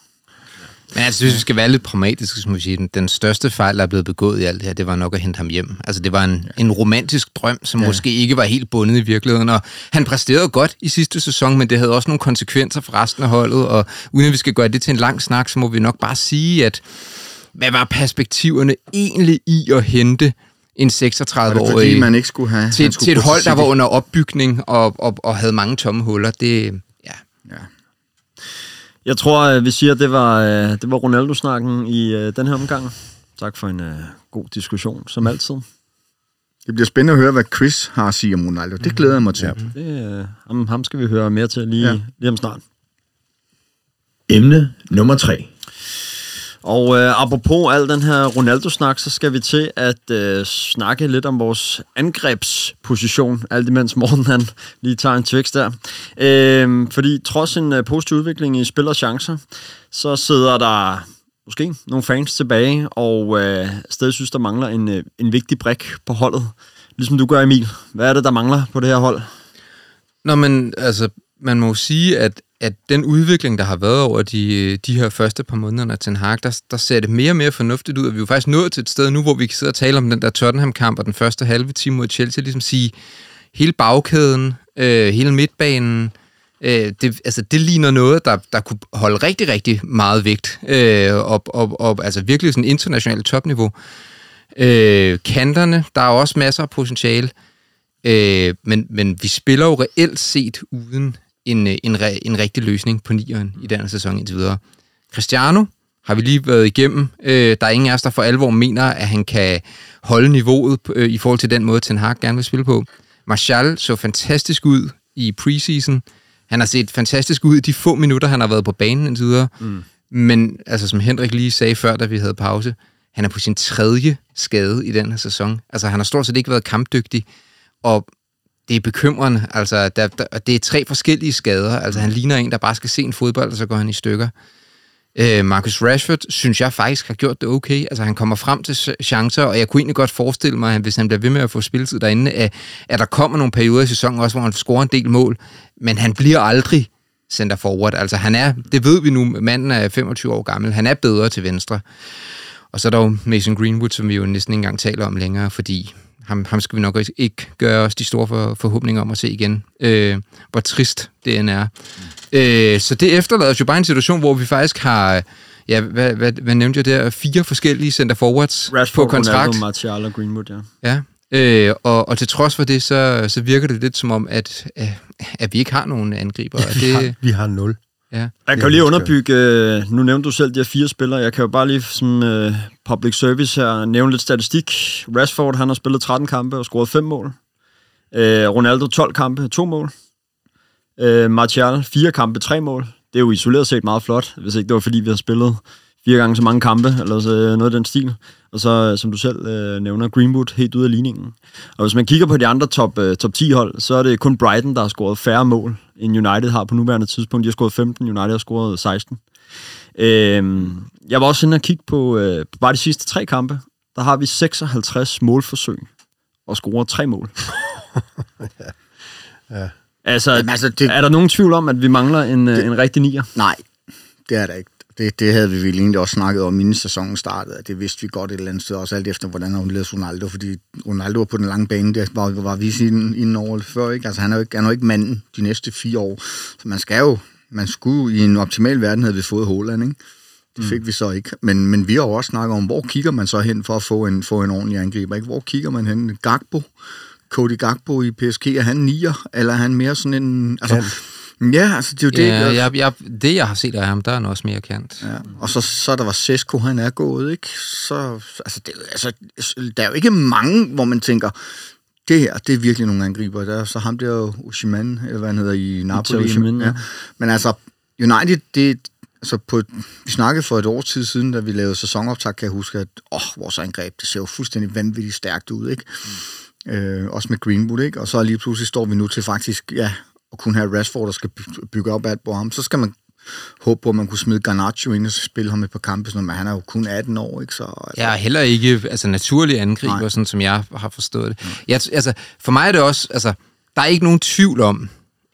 Men jeg synes, vi skal være lidt pragmatiske, som sige. Den, den største fejl, der er blevet begået i alt det her, det var nok at hente ham hjem. Altså, det var en, en romantisk drøm, som ja. måske ikke var helt bundet i virkeligheden. Og han præsterede godt i sidste sæson, men det havde også nogle konsekvenser for resten af holdet. Og uden at vi skal gøre det til en lang snak, så må vi nok bare sige, at hvad var perspektiverne egentlig i at hente en Var det 36-årig fordi, man ikke skulle have... til, skulle til et hold, der var under opbygning og, og, og havde mange tomme huller? Det, ja. Ja. Jeg tror, øh, vi siger, at det var, øh, det var Ronaldo-snakken i øh, den her omgang. Tak for en øh, god diskussion, som altid. Det bliver spændende at høre, hvad Chris har at sige om Ronaldo. Det glæder jeg mig til. Ja. Det, ham, ham skal vi høre mere til lige, ja. Lige om snart. Emne nummer 3. Og øh, apropos al den her Ronaldo-snak, så skal vi til at øh, snakke lidt om vores angrebsposition, alt imens Morten han lige tager en tvækst der. Øh, fordi trods en øh, positiv udvikling i spil og chancer, så sidder der måske nogle fans tilbage, og øh, stadig synes, der mangler en, øh, en vigtig brik på holdet. Ligesom du gør, Emil. Hvad er det, der mangler på det her hold? Nå, men altså, man må jo sige, at, at den udvikling, der har været over de, de her første par måneder af Ten Hag, der, der ser det mere og mere fornuftigt ud, og vi er jo faktisk nået til et sted nu, hvor vi kan sidde og tale om den der Tottenham-kamp og den første halve time mod Chelsea, ligesom sige, hele bagkæden, øh, hele midtbanen, øh, det, altså, det ligner noget, der, der kunne holde rigtig, rigtig meget vægt, øh, op, op, op, altså virkelig sådan internationalt topniveau. Øh, kanterne, der er også masser af potentiale, Øh, men, men vi spiller jo reelt set uden en, øh, en, re, en rigtig løsning på nieren i den her sæson indtil videre. Cristiano har vi lige været igennem. Øh, der er ingen af os, der for alvor mener, at han kan holde niveauet øh, i forhold til den måde, Ten Hag gerne vil spille på. Martial så fantastisk ud i preseason. Han har set fantastisk ud i de få minutter, han har været på banen indtil videre. Mm. Men altså, som Henrik lige sagde før, da vi havde pause, han er på sin tredje skade i den her sæson. Altså, han har stort set ikke været kampdygtig og det er bekymrende. Altså, der, der, det er tre forskellige skader. Altså, han ligner en, der bare skal se en fodbold, og så går han i stykker. Øh, Marcus Rashford, synes jeg faktisk har gjort det okay. Altså, han kommer frem til ch- chancer, og jeg kunne egentlig godt forestille mig, at hvis han bliver ved med at få spilletid derinde, at, at der kommer nogle perioder i sæsonen også, hvor han scorer en del mål, men han bliver aldrig center forward. Altså, han er, det ved vi nu, manden er 25 år gammel, han er bedre til venstre. Og så er der jo Mason Greenwood, som vi jo næsten ikke engang taler om længere, fordi ham, ham skal vi nok ikke gøre os de store for, forhåbninger om at se igen. Øh, hvor trist det end er. Mm. Øh, så det efterlader os jo bare en situation, hvor vi faktisk har, ja, hvad, hvad, hvad nævnte jeg der, fire forskellige center forwards Rashford, på kontrakt. Ronaldo, Martial og Greenwood, ja. Ja, øh, og, og til trods for det, så, så virker det lidt som om, at, øh, at vi ikke har nogen angriber. og <laughs> Vi, det, har, vi har nul. ja. Jeg kan jo Ja, lige underbygge, øh, nu nævnte du selv de her fire spillere, jeg kan jo bare lige som uh, public service her nævne lidt statistik. Rashford, han har spillet 13 kampe og scoret 5 mål. Øh, Ronaldo 12 kampe, 2 mål. Øh, Martial 4 kampe, 3 mål. Det er jo isoleret set meget flot, hvis ikke det var fordi, vi har spillet fire gange så mange kampe, eller så øh, noget af den stil. Og så, øh, som du selv øh, nævner, Greenwood helt ude af ligningen. Og hvis man kigger på de andre top, øh, top 10 hold, så er det kun Brighton, der har scoret færre mål, end United har på nuværende tidspunkt. De har scoret 15, United har scoret 16. Øhm, jeg var også inde og kigge på øh, bare de sidste tre kampe. Der har vi 56 målforsøg og scorer tre mål. <laughs> Ja. Altså, Jamen, altså, det- er der nogen tvivl om, at vi mangler en, det, en rigtig nier? Nej, det er der ikke. Det, det havde vi vel egentlig også snakket om, inden sæsonen startede. Det vidste vi godt et eller andet sted, også alt efter, hvordan han ledte Ronaldo, fordi Ronaldo var på den lange bane, det var, var vi inden, inden over før, ikke? Altså, han er jo ikke, han er jo ikke manden de næste fire år. Så man skal jo, man skulle i en optimal verden, havde vi fået Holland, ikke? Det fik mm. vi så ikke. Men, men vi har jo også snakket om, hvor kigger man så hen for at få en, få en ordentlig angriber? Ikke? Hvor kigger man hen? Gagbo? Cody Gagbo i PSG, er han nier? Eller er han mere sådan en... Altså, Ja, altså det er jo det. Ja, jeg, jeg, det, jeg har set af ham, der er han også mere kendt. Ja, og så, så der var Sesko, han er gået, ikke? Så, altså, det, altså, der er jo ikke mange, hvor man tænker, det her, det er virkelig nogle angriber. Der er så ham der jo Ushiman, eller hvad han hedder, i Napoli. Ja. ja. Men altså, United, det, altså på, vi snakkede for et år tid siden, da vi lavede sæsonoptag, kan jeg huske, at åh, vores angreb, det ser jo fuldstændig vanvittigt stærkt ud, ikke? Mm. Øh, også med Greenwood, ikke? Og så lige pludselig står vi nu til faktisk, ja, at kunne have Rashford, der skal by- bygge op alt på ham. Så skal man håbe på, at man kunne smide Garnacho ind og spille ham et par kampe, sådan, noget, men han er jo kun 18 år, ikke? Så, altså, Jeg er heller ikke altså, naturlig angriber, Nej. sådan som jeg har forstået det. Jeg, altså, for mig er det også, altså, der er ikke nogen tvivl om,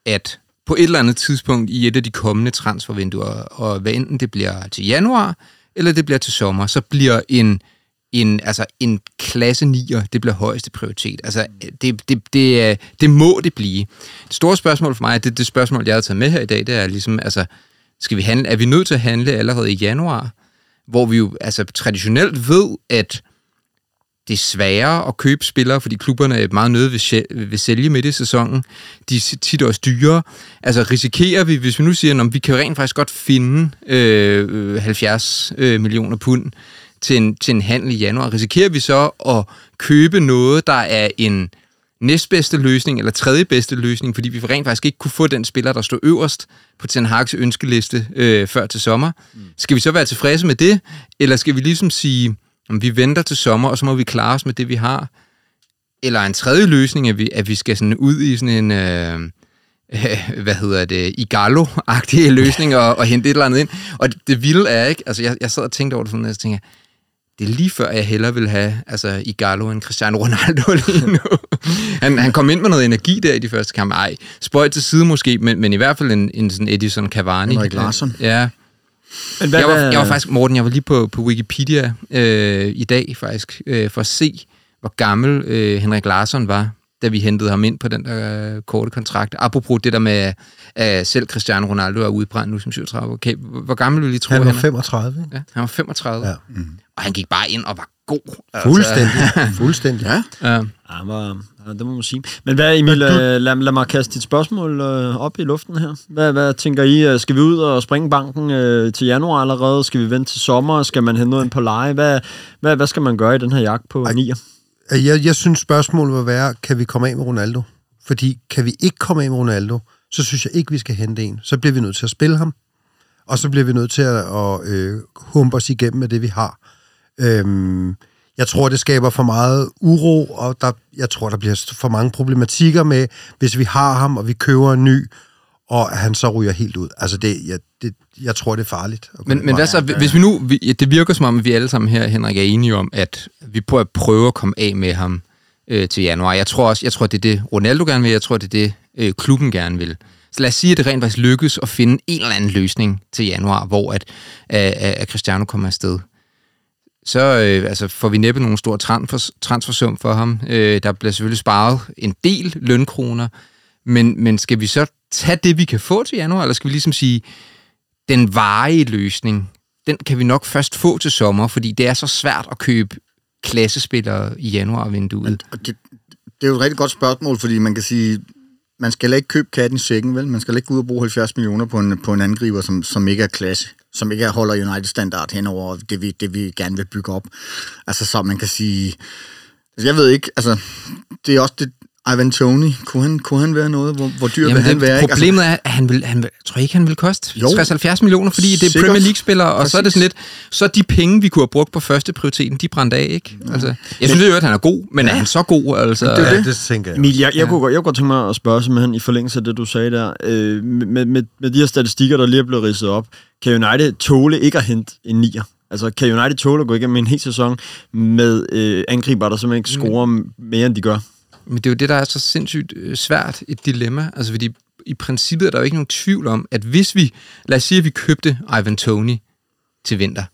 at på et eller andet tidspunkt i et af de kommende transfervinduer, og hvad enten det bliver til januar, eller det bliver til sommer, så bliver en, en, altså en klasse 9'er, det bliver højeste prioritet. Altså, det, det, det, det må det blive. Det store spørgsmål for mig, det, det spørgsmål, jeg har taget med her i dag, det er ligesom, altså, skal vi handle, er vi nødt til at handle allerede i januar? hvor vi jo altså traditionelt ved, at det er sværere at købe spillere, fordi klubberne er meget nødt ved, ved sælge midt i sæsonen. De er tit også dyre. Altså risikerer vi, hvis vi nu siger, at vi kan rent faktisk godt finde øh, øh, 70 øh, millioner pund til en, til en handel i januar, risikerer vi så at købe noget, der er en næstbedste løsning, eller tredje bedste løsning, fordi vi rent faktisk ikke kunne få den spiller, der stod øverst på Ten Hag's ønskeliste øh, før til sommer. Mm. Skal vi så være tilfredse med det, eller skal vi ligesom sige, om vi venter til sommer, og så må vi klare os med det, vi har? Eller en tredje løsning, at vi, at vi skal sådan ud i sådan en... Øh, øh, <laughs> hvad hedder det, Igalo-agtige løsning og, og hente et eller andet ind. Og det, det vilde er ikke, altså jeg, jeg sad og tænkte over det, og så tænkte jeg, det er lige før, jeg hellere vil have altså, Igalo end Cristiano Ronaldo <laughs> lige nu. han, han kom ind med noget energi der i de første kampe. Ej, spøjt til side måske, men, men i hvert fald en, en sådan Edison Cavani. Henrik Larsson. Ja. Men hvad, Jeg var, jeg var faktisk, Morten, jeg var lige på, på Wikipedia øh, i dag faktisk, øh, for at se, hvor gammel øh, Henrik Larsson var, da vi hentede ham ind på den der øh, korte kontrakt. Apropos det der med, at selv Cristiano Ronaldo er udbrændt nu som 37. Okay, hvor gammel vil I tro, Han var er? 35, ikke? Ja, han var 35. Ja. Og han gik bare ind og var god. Fuldstændig. <laughs> Fuldstændig. ja, Ja. Ja, han var, ja, det må man sige. Men hvad, Emil, øh, lad, lad mig kaste dit spørgsmål øh, op i luften her. Hvad, hvad tænker I? Øh, Skal vi ud og springe banken øh, til januar allerede? Skal vi vente til sommer? Skal man hente noget ind på leje? Hvad, hvad, hvad skal man gøre i den her jagt på nier? Jeg, jeg synes, spørgsmålet vil være, kan vi komme af med Ronaldo? Fordi kan vi ikke komme af med Ronaldo, så synes jeg ikke, vi skal hente en. Så bliver vi nødt til at spille ham, og så bliver vi nødt til at, at øh, humpe os igennem med det, vi har. Øhm, jeg tror, det skaber for meget uro, og der, jeg tror, der bliver for mange problematikker med, hvis vi har ham, og vi køber en ny, og han så ryger helt ud. Altså, det, jeg, det, jeg tror, det er farligt. Men, men vej. hvad så, hvis vi nu, vi, det virker som om, at vi alle sammen her, Henrik, er enige om, at vi prøver at prøve at komme af med ham øh, til januar. Jeg tror også, jeg tror, det er det, Ronaldo gerne vil, jeg tror, det er det, øh, klubben gerne vil. Så lad os sige, at det rent faktisk lykkes at finde en eller anden løsning til januar, hvor at, at, at Cristiano kommer afsted. Så øh, altså, får vi næppe nogen stor transfer, transfersum for ham. Øh, der bliver selvfølgelig sparet en del lønkroner, men, men skal vi så tage det, vi kan få til januar, eller skal vi ligesom sige, den varige løsning, den kan vi nok først få til sommer, fordi det er så svært at købe klassespillere i januarvinduet. og det, det er jo et rigtig godt spørgsmål, fordi man kan sige, man skal heller ikke købe katten i sækken, vel? Man skal ikke gå ud og bruge 70 millioner på en, på en angriber, som, som ikke er klasse, som ikke holder United-standard henover det vi, det, vi gerne vil bygge op. Altså, så man kan sige... Altså, jeg ved ikke, altså, det er også det, Ivan Tony, kunne han, kunne han være noget? Hvor, hvor dyr vil Jamen, han det, være? ikke? Altså, problemet er, at han vil, han vil, tror jeg ikke, han vil koste Jo. 60-70 millioner, fordi det er Sikkert. Premier League-spillere, og så er det Præcis. sådan lidt, så de penge, vi kunne have brugt på første prioriteten, de brændte af, ikke? Altså, jeg synes jo, at han er god, men er han så god? Altså, Det er Ja, det. det tænker jeg. Emil, jeg, jeg, kunne, godt- jeg kunne godt tænke mig at spørge simpelthen i forlængelse af det, du sagde der. Øh, med, med, med de her statistikker, der lige er blevet ridset op, kan United tåle ikke at hente en nier? Altså, kan United tåle at gå igennem en hel sæson med øh, angriber, der simpelthen ikke scorer mere, end de gør? Men det er jo det, der er så sindssygt øh, svært et dilemma. Altså, fordi i princippet er der jo ikke nogen tvivl om, at hvis vi, lad os sige, at vi købte Ivan Tony til vinter.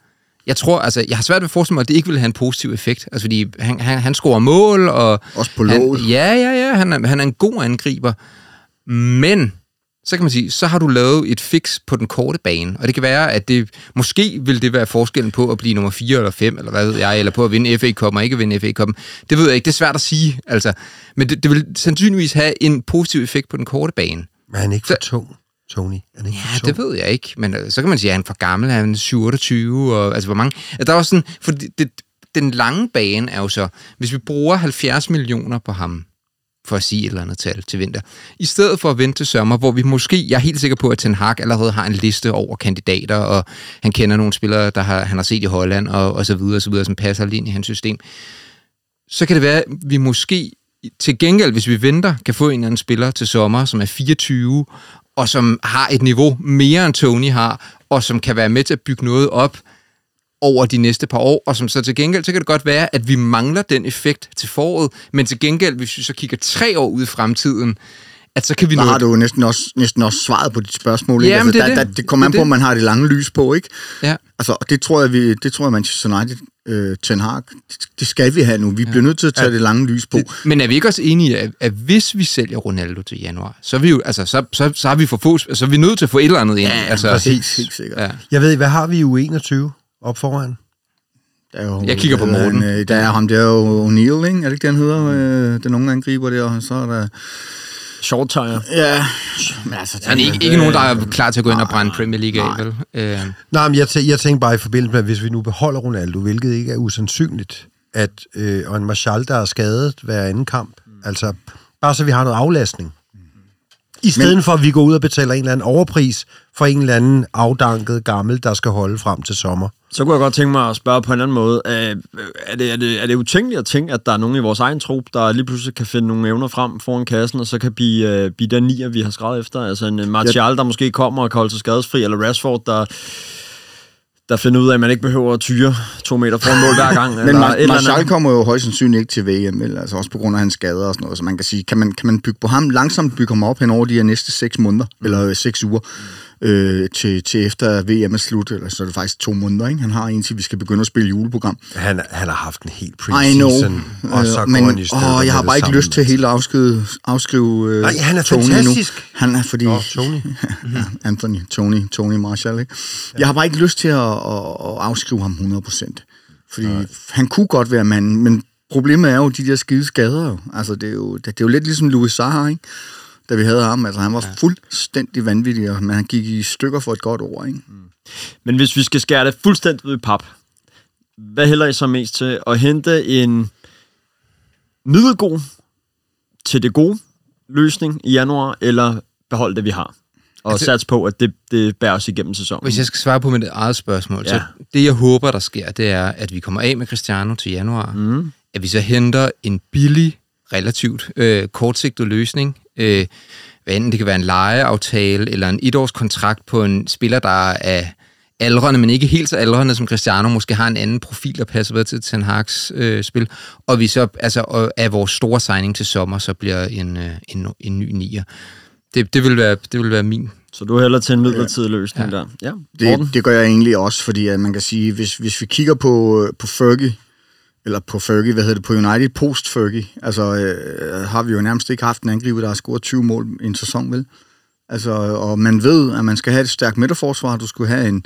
Jeg tror, altså, jeg har svært ved at forestille mig, at det ikke vil have en positiv effekt. Altså, fordi han, han, han scorer mål, og... Også på låget. Ja, ja, ja, han er, han er en god angriber. Men så kan man sige, så har du lavet et fix på den korte bane. Og det kan være, at det måske vil det være forskellen på at blive nummer 4 eller 5, eller hvad ved jeg, eller på at vinde FA Cup og ikke vinde FA Cup. Det ved jeg ikke, det er svært at sige. Altså. Men det, det vil sandsynligvis have en positiv effekt på den korte bane. Men er han ikke for tung, Tony? Er han ikke Ja, for tung? det ved jeg ikke. Men øh, så kan man sige, at han er for gammel, han er 27, og altså hvor mange... Der er også sådan, for det, det, den lange bane er jo så, hvis vi bruger 70 millioner på ham, for at sige et eller andet tal til vinter, i stedet for at vente til sommer, hvor vi måske, jeg er helt sikker på, at Ten Hag allerede har en liste over kandidater, og han kender nogle spillere, der har, han har set i Holland, og, og så videre, og så videre, som passer lige ind i hans system, så kan det være, at vi måske til gengæld, hvis vi venter, kan få en eller anden spiller til sommer, som er 24, og som har et niveau mere end Tony har, og som kan være med til at bygge noget op over de næste par år, og som så til gengæld, så kan det godt være, at vi mangler den effekt til foråret, men til gengæld, hvis vi så kigger tre år ud i fremtiden, at så kan vi nå... har du jo næsten også, næsten også svaret på dit spørgsmål. Ikke? Jamen, altså, det er der, det. Der, det kommer an Det på, om det. man har det lange lys på, ikke? Ja. Altså, og det tror jeg, vi, det tror jeg Manchester United, øh, Ten Hag, det, det skal vi have nu. Vi ja. bliver nødt til at tage ja. det lange lys på. Men er vi ikke også enige i, at, at hvis vi sælger Ronaldo til januar, så er vi jo, altså, så, så, så har vi for få, så er vi nødt til at få et eller andet ind. altså, præcis. Helt sikkert. Ja. Jeg ved, hvad har vi i U21 op foran? Der er jo, Jeg kigger på Morten. han, øh, Der er ham, der er jo O'Neill, ikke? Er det ikke det, han hedder? Øh, den unge angriber der, og så er der... Short tire. Ja, men altså... Der er ikke, ikke nogen, der er klar til at gå ind og brænde Premier League af, vel? Øh, Nej, men jeg, tæ- jeg tænker bare i forbindelse med, at hvis vi nu beholder Ronaldo, hvilket ikke er usandsynligt, at øh, og en Martial, der er skadet hver anden kamp, altså bare så vi har noget aflastning. I stedet men, for, at vi går ud og betaler en eller anden overpris for en eller anden afdanket gammel, der skal holde frem til sommer. Så kunne jeg godt tænke mig at spørge på en anden måde. Øh, Er det, er det, er det utænkeligt at tænke, at der er nogen i vores egen trup, der lige pludselig kan finde nogle evner frem foran kassen, og så kan blive, øh, blive den nier, vi har skrevet efter? Altså en øh, Martial, der måske kommer og kan holde sig skadesfri, eller Rashford, der, der finder ud af, at man ikke behøver at tyre to meter foran mål hver gang. <laughs> Men eller Mar- eller Martial andet. kommer jo højst sandsynligt ikke til VM, vel? Altså også på grund af hans skader og sådan noget. Så man kan sige, kan man, kan man bygge på ham, langsomt bygge ham op hen over de her næste seks måneder, mm. eller øh, seks uger, øh, til, til efter VM er slut, eller så er det faktisk to måneder, ikke? Han har indtil vi skal begynde at spille juleprogram. Han, han har haft en helt preseason, og så øh, går men han i stykker åh, jeg har bare ikke samme, lyst til helt at afskrive, afskrive øh, Nej, han er Tony fantastisk. Nu. Han er fordi... Nå, Tony. <laughs> ja, Anthony, Tony, Tony Marshall, ikke? Ja. Jeg har bare ikke lyst til at, at, at afskrive ham 100%. Fordi Nej. han kunne godt være manden, men problemet er jo de der skide skader. Altså, det er jo, det, det er jo lidt ligesom Louis Saha, ikke? Da vi havde ham. Altså, han var ja. fuldstændig vanvittig, men han gik i stykker for et godt ord, ikke? Men hvis vi skal skære det fuldstændig ud i pap, hvad hælder I så mest til? At hente en middelgod til det gode løsning i januar, eller beholde det, vi har? Og altså, satse på, at det, det bærer os igennem sæsonen. Hvis jeg skal svare på mit eget spørgsmål, ja. så det jeg håber, der sker, det er, at vi kommer af med Cristiano til januar. Mm. At vi så henter en billig, relativt øh, kortsigtet løsning. Øh, hvad enten det kan være en lejeaftale, eller en etårs kontrakt på en spiller, der er aldrende, men ikke helt så aldrende som Cristiano, måske har en anden profil, der passer bedre til Ten Hag's øh, spil. Og vi så, altså, og af vores store signing til sommer, så bliver en, øh, en, en ny nier. Det, det, vil være, det vil være min Så du hælder til en midlertidig løsning Ja. der? Ja, Morten? Det, det gør jeg egentlig også, fordi at man kan sige, hvis, hvis vi kigger på, på Fergie, eller på Fergie, hvad hedder det, på United post-Fergie, altså øh, har vi jo nærmest ikke haft en angriber, der har scoret 20 mål i en sæson, vel? Altså, og man ved, at man skal have et stærkt midterforsvar, du skulle have en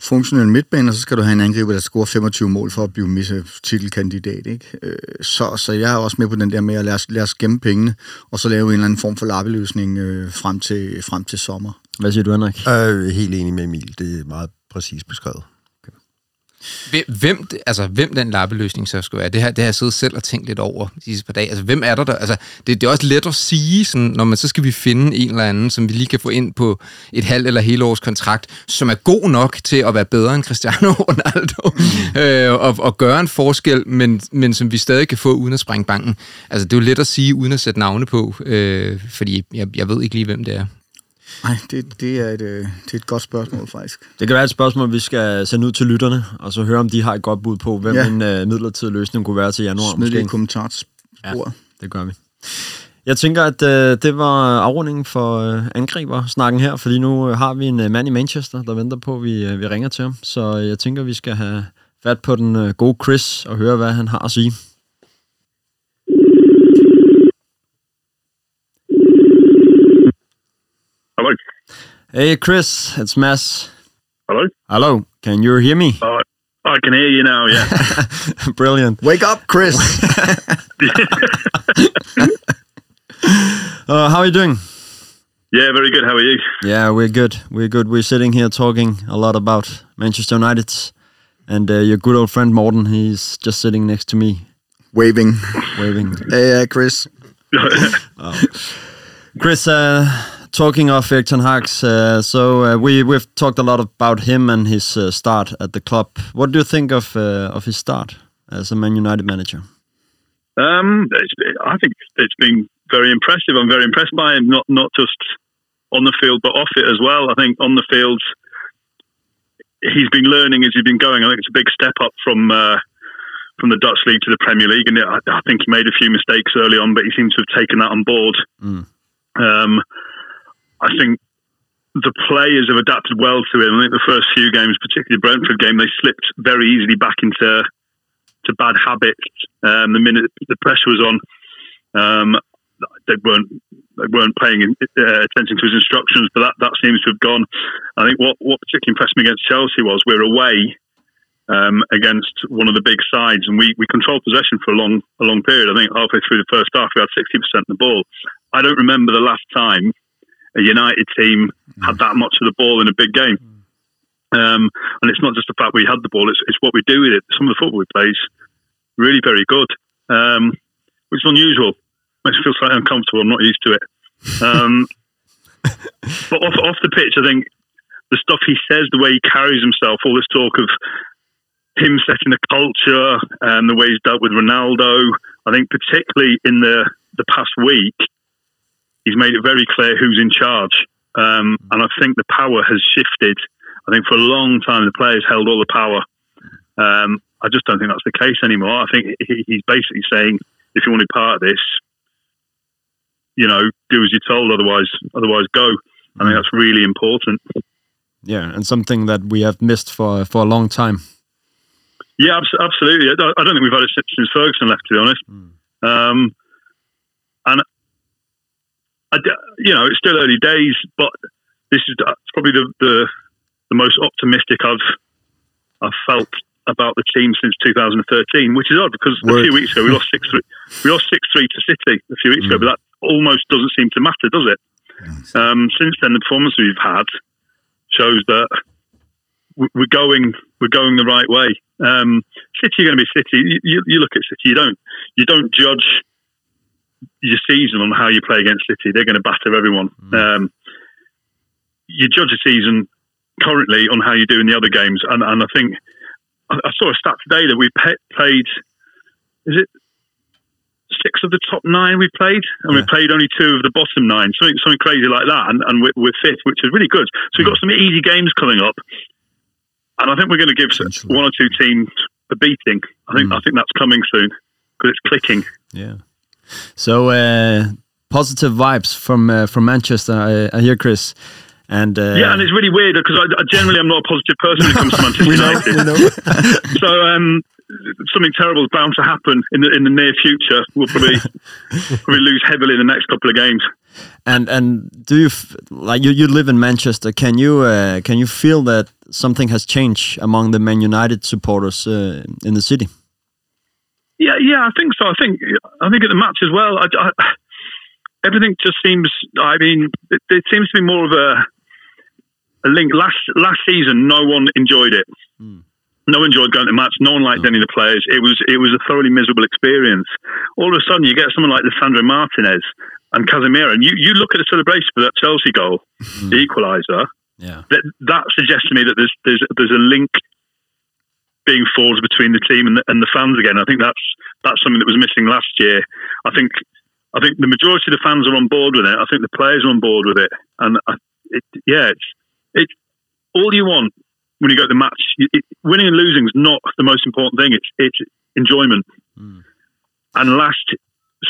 funktionel midtbane, og så skal du have en angriber, der scorer 25 mål for at blive misse titelkandidat, ikke? Øh, Så, så jeg er også med på den der med at lade os, lade os gemme pengene, og så lave en eller anden form for lappeløsning øh, frem, til, frem til sommer. Hvad siger du, Henrik? Øh, helt enig med Emil. Det er meget præcist beskrevet. Hvem, altså, hvem den lappeløsning så skulle være, det har, det har jeg siddet selv og tænkt lidt over de sidste par dage. Altså, hvem er der der? Altså, det, det er også let at sige, sådan, når man så skal vi finde en eller anden, som vi lige kan få ind på et halvt eller hele års kontrakt, som er god nok til at være bedre end Cristiano <laughs> Ronaldo, mm. øh, og, og gøre en forskel, men, men som vi stadig kan få uden at sprænge banken. Altså, det er jo let at sige, uden at sætte navne på, øh, fordi jeg, jeg ved ikke lige, hvem det er. Nej, det, det, er et, øh, det er et godt spørgsmål, faktisk. Det kan være et spørgsmål, vi skal sende ud til lytterne, og så høre, om de har et godt bud på, hvem Ja. ja. en uh, midlertidig løsning kunne være til januar. Smid det i Måske. kommentarsporet. Det gør vi. Jeg tænker, at øh, det var afrundingen for øh, angriber-snakken her, fordi nu øh, har vi en øh, mand i Manchester, der venter på, at vi, øh, vi ringer til ham. Så øh, jeg tænker, vi skal have fat på den øh, gode Chris og høre, hvad han har at sige. Hello. Hey, Chris, it's Mass. Hello? Hello, can you hear me? Oh, I can hear you now, yeah. <laughs> Brilliant. Wake up, Chris. <laughs> Uh, how are you doing? yeah, very good. How are you? Yeah, we're good. We're good. We're sitting here talking a lot about Manchester United, and uh, your good old friend Morten. He's just sitting next to me, Waving. waving. Hey, uh, Chris. <laughs> Chris, uh, talking of Erik ten Hag's, uh, so uh, we we've talked a lot about him and his uh, start at the club. What do you think of uh, of his start as a Man United manager? Um, it's, I think it's been very impressive. I'm very impressed by him, not not just on the field, but off it as well. I think on the field, he's been learning as he's been going. I think it's a big step up from uh, from the Dutch league to the Premier League, and I, I think he made a few mistakes early on, but he seems to have taken that on board. Mm. Um, I think the players have adapted well to him. I think the first few games, particularly the Brentford game, they slipped very easily back into to bad habits. Um, the minute the pressure was on, um, they weren't they weren't paying uh, attention to his instructions. But that, that seems to have gone. I think what what particularly impressed me against Chelsea was we're away um, against one of the big sides, and we, we controlled possession for a long a long period. I think halfway through the first half, we had sixty percent of the ball. I don't remember the last time a United team had that much of the ball in a big game. Um, and it's not just the fact we had the ball; it's, it's what we do with it. Some of the football we play is really very good, um, which is unusual. Makes me feel slightly uncomfortable. I'm not used to it. Um, <laughs> but off off the pitch, I think the stuff he says, the way he carries himself, all this talk of him setting the culture and the way he's dealt with Ronaldo. I think particularly in the the past week, he's made it very clear who's in charge, um, and I think the power has shifted. I think for a long time the players held all the power. Um, I just don't think that's the case anymore. I think he, he's basically saying, if you want to be part of this, you know, do as you're told. Otherwise, otherwise go. I think that's really important. Yeah, and something that we have missed for for a long time. Yeah, abs- absolutely. I don't, think we've had it since Ferguson left, to be honest. Um, and I you know, it's still early days, but this is probably the, the the most optimistic I've I've felt about the team since 2013, which is odd because a few weeks ago we lost six three. We lost six three to City a few weeks ago, but that almost doesn't seem to matter, does it? Um, since then, the performance we've had shows that we're going we're going the right way. Um, City are going to be City. You, you, you look at City. You don't you don't judge your season on how you play against City. They're going to batter everyone. Mm. Um, you judge a season currently on how you do in the other games, and, and I think I, I saw a stat today that we pe- played. Is it six of the top nine we played, and we played only two of the bottom nine, something something crazy like that, and, and we're, we're fifth, which is really good. So we've mm. got some easy games coming up, and I think we're going to give one or two teams a beating. I think I mm. think that's coming soon because it's clicking. Yeah. So uh, positive vibes from uh, from Manchester. I, I hear Chris, and uh, Yeah, and it's really weird because I, I generally I'm not a positive person when it comes to <laughs> Manchester United. know. <laughs> So um, something terrible is bound to happen in the in the near future. We'll probably probably lose heavily in the next couple of games. and and do you f- like you you live in Manchester? Can you uh, can you feel that something has changed among the Man United supporters uh, in the city? Yeah, yeah, I think so. I think I think at the match as well. I, I, everything just seems. I mean, it, it seems to be more of a a link. Last last season, no one enjoyed it. Hmm. No one enjoyed going to the match. No one liked any of the players. It was it was a thoroughly miserable experience. All of a sudden, you get someone like Lissandro Martinez and Casemiro, and you, you look at the celebration for that Chelsea goal, <laughs> the equaliser. Yeah. That that suggests to me that there's there's there's a link being forged between the team and the, and the fans again. I think that's that's something that was missing last year. I think I think the majority of the fans are on board with it. I think the players are on board with it, and I, it, yeah, it's it's all you want when you go to the match. It, winning and losing is not the most important thing. It's it's enjoyment. And last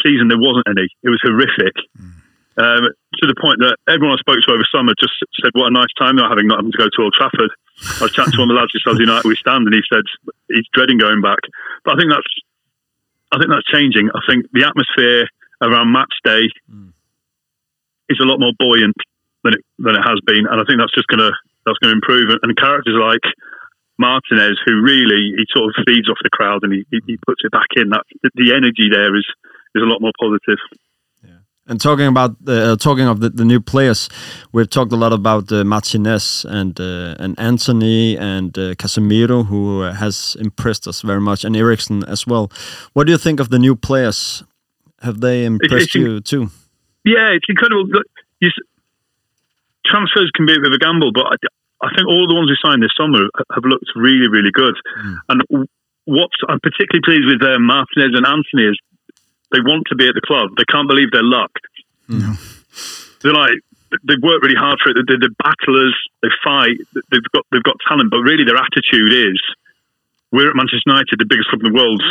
season there wasn't any. It was horrific. Um, to the point that everyone I spoke to over summer just said what a nice time they're having not having to go to Old Trafford. I was chatting to one of the lads who says United we stand and he said he's dreading going back. But I think that's I think that's changing. I think the atmosphere around match day is a lot more buoyant. than it than it has been, and I think that's just gonna that's gonna improve. And, characters like Martinez, who really he sort of feeds off the crowd and he, he, puts it back in. That the energy there is is a lot more positive. And talking about uh, talking of the, the new players, we've talked a lot about uh, Martinez and uh, and Anthony and uh, Casemiro, who uh, has impressed us very much, and Eriksson as well. What do you think of the new players? Have they impressed it's you too? Yeah, it's incredible. Look, you, transfers can be a bit of a gamble, but I, I think all the ones we signed this summer have looked really, really good. And w- what I'm particularly pleased with uh, Martinez and Anthony is they want to be at the club. They can't believe their luck. They're like they've worked really hard for it. They're, they're battlers. They fight. They've got they've got talent, but really their attitude is we're at Manchester United, the biggest club in the world.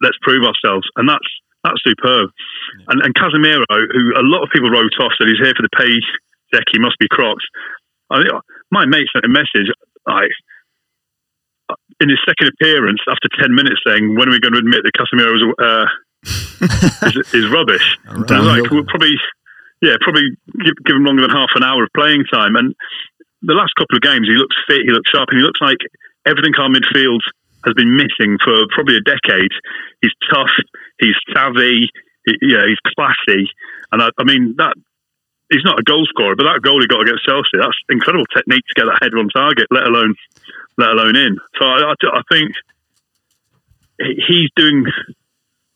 Let's prove ourselves, and that's that's superb. And, and Casemiro, who a lot of people wrote off, said he's here for the pay deck. He must be Crocs. I, my mate sent a message. I in his second appearance, after ten minutes, saying, "When are we going to admit that Casemiro was uh, is, is rubbish?" <laughs> Like, "We'll probably, yeah, probably give, give him longer than half an hour of playing time." And the last couple of games, he looks fit, he looks sharp, and he looks like everything our midfield has been missing for probably a decade. He's tough, he's savvy, he, yeah, he's classy, and I, I mean that. He's not a goal scorer, but that goal he got against Chelsea, that's incredible technique to get that header on target, let alone let alone in. So I, I, I think he's doing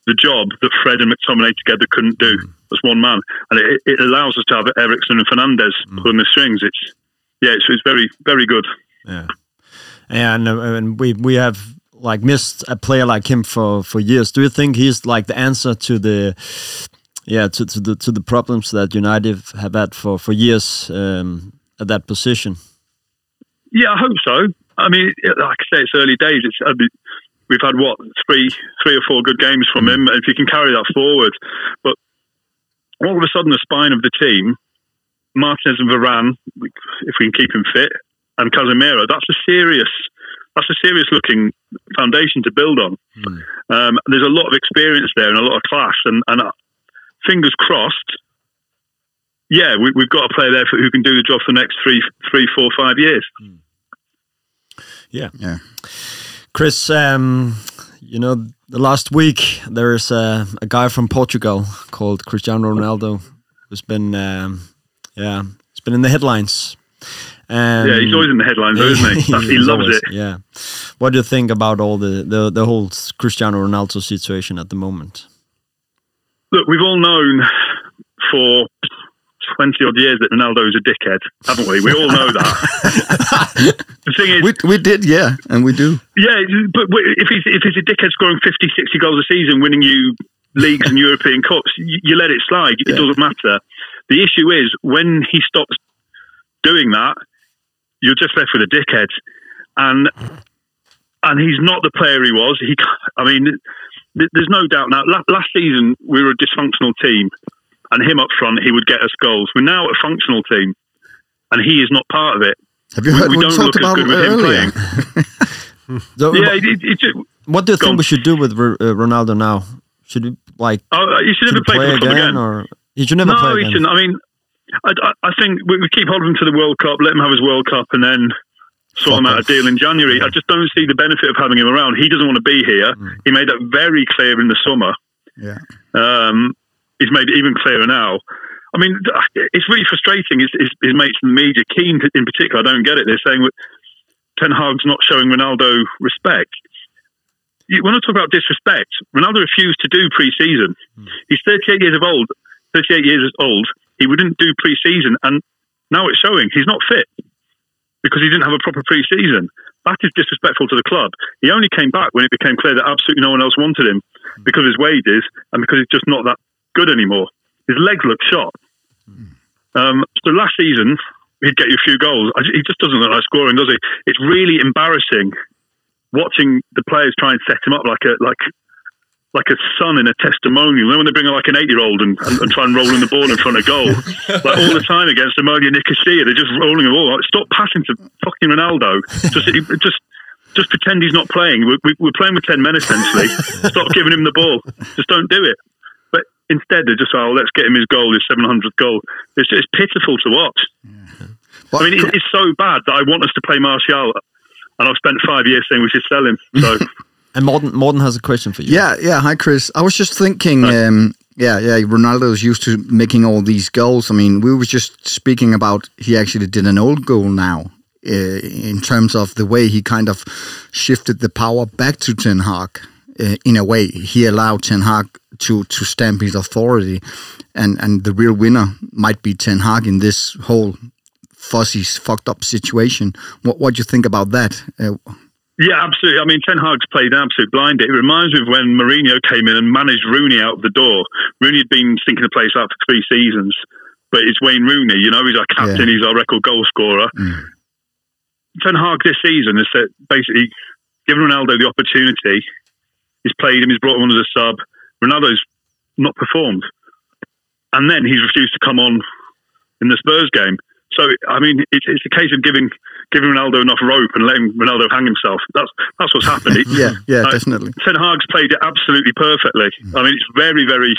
the job that Fred and McTominay together couldn't do as one man, and it, it allows us to have Ericsson and Fernandez pulling the strings. It's yeah, it's, it's very very good. Yeah, and uh, and we we have like missed a player like him for for years. Do you think he's like the answer to the yeah to, to the to the problems that United have had for for years um, at that position? Yeah, I hope so. I mean, like I say, it's early days. It's I mean, we've had what three, three or four good games from him. If you can carry that forward, but all of a sudden, the spine of the team, Martinez and Varane, if we can keep him fit, and Casemiro, that's a serious, that's a serious looking foundation to build on. Um, there's a lot of experience there and a lot of class, and, and uh, fingers crossed. Yeah, we, we've got a player there for, who can do the job for the next three, three, four, five years. Yeah. Yeah. Chris, um, you know, the last week there is a, a guy from Portugal called Cristiano Ronaldo who's been, um, yeah, he's been in the headlines. Um, Yeah, he's always in the headlines, though, isn't he? That's- <laughs> he loves always- it. Yeah. What do you think about all the, the, the whole Cristiano Ronaldo situation at the moment? Look, we've all known for 20 odd years that Ronaldo's a dickhead, haven't we? We all know that. <laughs> the thing is, We, we did, yeah, and we do. yeah, but if he's, if he's a dickhead scoring 50, 60 goals a season, winning you leagues and European Cups, you, you let it slide. It doesn't matter. The issue is when he stops doing that, you're just left with a dickhead. And and he's not the player he was. He, I mean, there's no doubt now. Last season we were a dysfunctional team, and him up front he would get us goals. We're now a functional team, and he is not part of it. Have you heard we what don't talked look as about good with him earlier? playing. <laughs> So, Yeah, it, it, it, What do you think on. we should do with R- uh, Ronaldo now? Should we like oh, you should should never play, play for the club again, again. or he should never no, play he shouldn't. I mean, I, I, I think we, we keep holding him to the World Cup, let him have his World Cup, and then sort him out a deal in January. I just don't see the benefit of having him around. He doesn't want to be here. He made that very clear in the summer. Yeah. Um, he's made it even clearer now. I mean, it's really frustrating. His, his, his mates in the media, Keane in particular, I don't get it. They're saying that Ten Hag's not showing Ronaldo respect. You, when I talk about disrespect, Ronaldo refused to do pre-season. Hmm. He's 38 years of old. 38 years old. He wouldn't do pre-season, and now it's showing. He's not fit because he didn't have a proper pre-season. That is disrespectful to the club. He only came back when it became clear that absolutely no one else wanted him hmm. because of his wages and because he's just not that good anymore. His legs look shot. Um, so last season, he'd get you a few goals. He just doesn't look like scoring, does he? It's really embarrassing watching the players try and set him up like a like like a son in a testimonial. You know when they bring like an eight year old and, and, and try and roll in the ball in front of goal, <laughs> like all the time against Amonia Nicosia, they're just rolling the ball. Like, stop passing to fucking Ronaldo. Just just just pretend he's not playing. We're, we're playing with ten men essentially. <laughs> Stop giving him the ball. Just don't do it. But instead they just oh let's get him his goal, his 700th goal. It's it's pitiful to watch. But I mean, it, it's so bad that I want us to play Martial, and I've spent five years saying we should sell him. So <laughs> And Morten, Morten has a question for you. Yeah, yeah. Hi, Chris. I was just thinking. Um, yeah, yeah. Ronaldo's used to making all these goals. I mean, we were just speaking about he actually did an old goal now. Uh, in terms of the way he kind of shifted the power back to Ten Hag, uh, in a way he allowed Ten Hag to to stamp his authority, and and the real winner might be Ten Hag in this whole fuzzy, fucked up situation. What what do you think about that? Uh, Yeah, absolutely. I mean, Ten Hag's played absolute blind. It reminds me of when Mourinho came in and managed Rooney out of the door. Rooney had been stinking the place out for three seasons, but it's Wayne Rooney. You know, he's our captain. Yeah. He's our record goal scorer. Ten Hag this season has said, basically given Ronaldo the opportunity. He's played him. He's brought him on as a sub. Ronaldo's not performed, and then he's refused to come on in the Spurs game. So I mean, it's, it's a case of giving giving Ronaldo enough rope and letting Ronaldo hang himself. That's that's what's happened. <laughs> Yeah, yeah, like, definitely. Ten Hag's played it absolutely perfectly. I mean, it's very, very,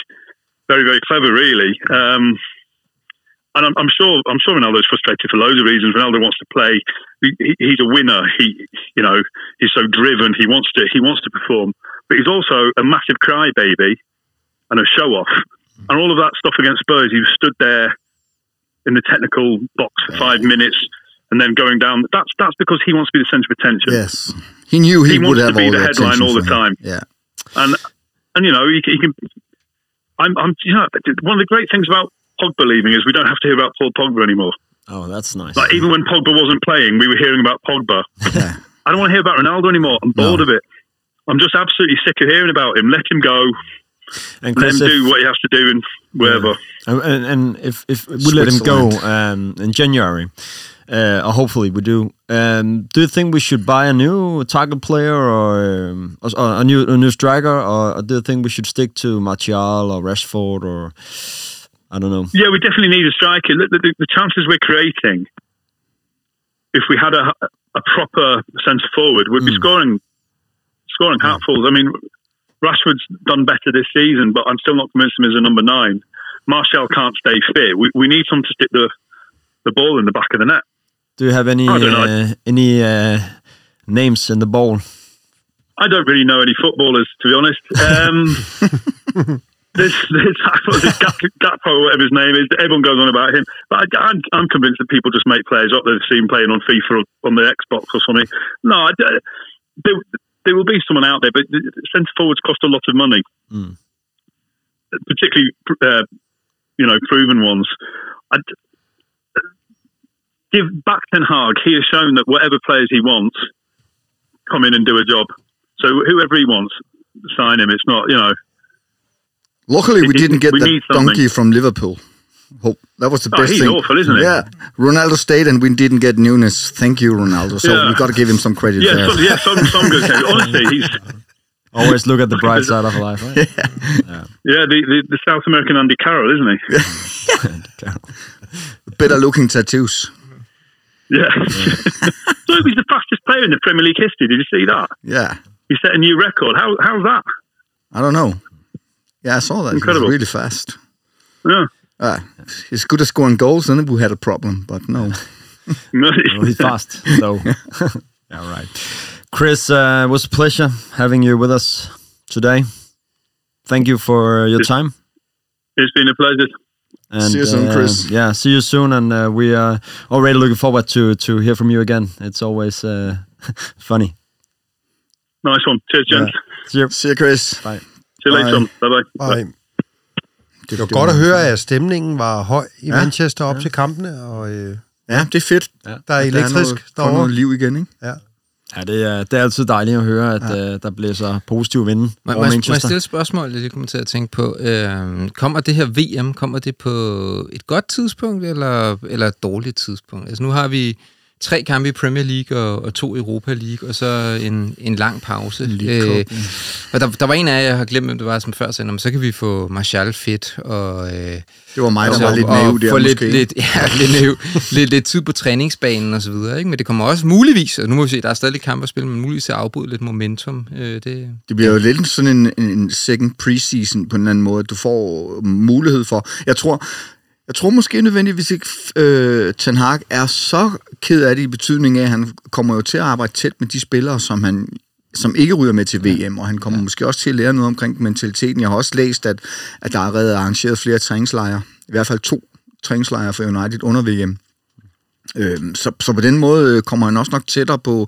very, very clever, really. Um, and I'm, I'm sure I'm sure Ronaldo's frustrated for loads of reasons. Ronaldo wants to play. He, he- he's a winner. He, you know, he's so driven. He wants to he wants to perform. But he's also a massive crybaby and a show off. And all of that stuff against Spurs, he stood there in the technical box for five minutes and then going down. That's that's because he wants to be the centre of attention. Yes, he knew he, He would wants to have be all the the headline all the time. Yeah, and and you know he, can- he can. I'm, I'm you know one of the great things about Pogba leaving is we don't have to hear about Paul Pogba anymore. Oh, that's nice. Like even when Pogba wasn't playing, we were hearing about Pogba. yeah. I don't want to hear about Ronaldo anymore. I'm bored No. of it. I'm just absolutely sick of hearing about him. Let him go. and Let him if- do what he has to do and wherever. And, and, and if, if we let him go um, in January, uh, or hopefully we do, um, do you think we should buy a new target player or, um, or a new a new striker, or do you think we should stick to Martial or Rashford or I don't know? Yeah, we definitely need a striker. The, the, the chances we're creating, if we had a, a proper centre forward, we'd be scoring scoring hatfuls. I mean, Rashford's done better this season, but I'm still not convinced him as a number nine. Martial can't stay fit. We, we need someone to stick the the ball in the back of the net. Do you have any I don't know. uh, any uh, names in the bowl? I don't really know any footballers, to be honest. Um, <laughs> this, this, this Gakpo, whatever his name is, everyone goes on about him. But I, I'm, I'm convinced that people just make players up they've seen playing on FIFA or on the Xbox or something. No, I, d- there, will be someone out there, but centre forwards cost a lot of money, Mm. particularly uh, you know proven ones. I d give back Ten Hag. He has shown that whatever players he wants, come in and do a job. So whoever he wants, sign him. It's not you know. Luckily, we didn't get we something. donkey from Liverpool. Hope that was the Oh, best he's thing. awful, isn't he? Yeah, Ronaldo stayed, and we didn't get Nunes. Thank you, Ronaldo. So Yeah. we got to give him some credit Yeah, there. some, yeah, some, some good games. Honestly, he's <laughs> Always look at the bright <laughs> side of life, right? yeah the, the, the South American Andy Carroll, isn't he? Carroll, <laughs> Better looking tattoos. Yeah. so he's the fastest player in the Premier League history. Did you see that? Yeah, He set a new record. How how's that? I don't know. Yeah, I saw that. Incredible. He really fast. Yeah. Ah, he's good at scoring goals, then we had a problem. But no, <laughs> No, Well, he's fast, so <laughs> All right. Chris, uh, it was a pleasure having you with us today. Thank you for your time. it's been a pleasure. And, See you soon, uh, Chris. Yeah, see you soon, and uh, we are already looking forward to to hear from you again. It's always uh, <laughs> funny. Nice one. Cheers, gents. See you. see you, Chris. Bye. See you later Bye. on. Bye bye. Det var godt at høre, at stemningen var høj i Ja. Manchester op til kampene, og øh, Ja, det er fedt. Ja. der er Der er elektrisk noget, derovre. noget liv igen, ikke? Ja. Ja, det er, det er altid dejligt at høre, at ja. uh, der bliver så positiv vinde Må, over jeg- må jeg Manchester. stille et spørgsmål, jeg kommer til at tænke på? Øh, kommer det her VM, kommer det på et godt tidspunkt, eller, eller et dårligt tidspunkt? Altså nu har vi tre kampe i Premier League og, og to i Europa League, og så en, en lang pause. League Øh, og der, der var en af jer, jeg har glemt, hvem det var, som før sagde, "Nå, men så kan vi få Martial fedt, og... Øh, Det var mig, der så- var lidt naiv der få lidt, måske. lidt, <laughs> ja, lidt, naiv, lidt, lidt tid på træningsbanen og så videre, ikke? Men det kommer også muligvis, og nu må vi se, der er stadig kampe at spille, men muligvis at afbryde lidt momentum. Øh, det, Det bliver jo lidt sådan en, en second preseason på en eller anden måde. Du får mulighed for... Jeg tror, jeg tror måske nødvendigvis ikke, øh, Ten Hag er så ked af det i betydning af, at han kommer jo til at arbejde tæt med de spillere, som han som ikke ryger med til VM, og han kommer ja. måske også til at lære noget omkring mentaliteten. Jeg har også læst, at, at der er allerede arrangeret flere træningslejre, i hvert fald to træningslejre for United under VM. Øhm, så, så på den måde øh, kommer han også nok tættere på,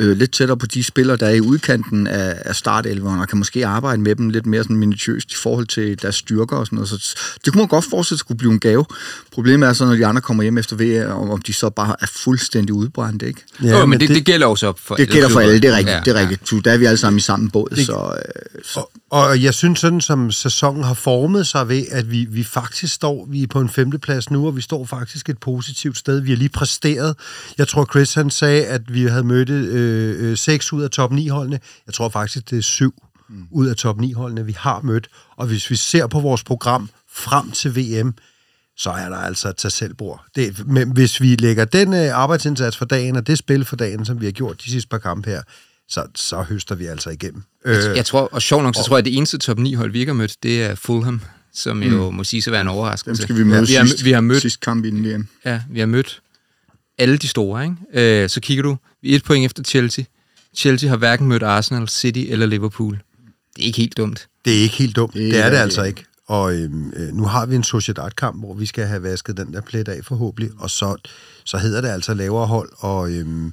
øh, lidt tættere på de spillere, der er i udkanten af, af startelveren, og kan måske arbejde med dem lidt mere sådan minutiøst i forhold til deres styrker og sådan noget. Så det kunne man godt forestille sig skulle blive en gave. Problemet er så, når de andre kommer hjem efter VM, om om de så bare er fuldstændig udbrændt, ikke? ja, jo, men det, det, det gælder også for Det gælder for alle, det er rigtigt. Ja, det er rigtigt. Ja. Der er vi alle sammen i samme båd, så, øh, så Og, og jeg synes sådan, som sæsonen har formet sig ved, at vi, vi faktisk står vi er på en femteplads nu, og vi står faktisk et positivt sted. Vi har lige præsteret. Jeg tror, Chris han sagde, at vi havde mødt øh, øh, seks ud af top 9 holdene. Jeg tror faktisk, det er syv mm. ud af top 9 holdene, vi har mødt. Og hvis vi ser på vores program frem til VM, så er der altså et tag selvbord. Det, men hvis vi lægger den øh, arbejdsindsats for dagen, og det spil for dagen, som vi har gjort de sidste par kampe her, så, så høster vi altså igennem. Øh, Jeg tror, og sjov nok, så tror jeg, at det eneste top 9 hold, vi ikke har mødt, det er Fulham, som jo må sige sig være en dem overraskelse. skal vi møde vi har, sidst, vi har mødt, sidst kamp i den VM. ja, vi har mødt alle de store, ikke? Øh, så kigger du, vi et point efter Chelsea. Chelsea har hverken mødt Arsenal, City eller Liverpool. Det er ikke helt dumt. Det er ikke helt dumt. Det Det, er er det altså ikke. Og øhm, øh, nu har vi en Sociedad-kamp, hvor vi skal have vasket den der plet af forhåbentlig, og så, så hedder det altså lavere hold, og, øhm,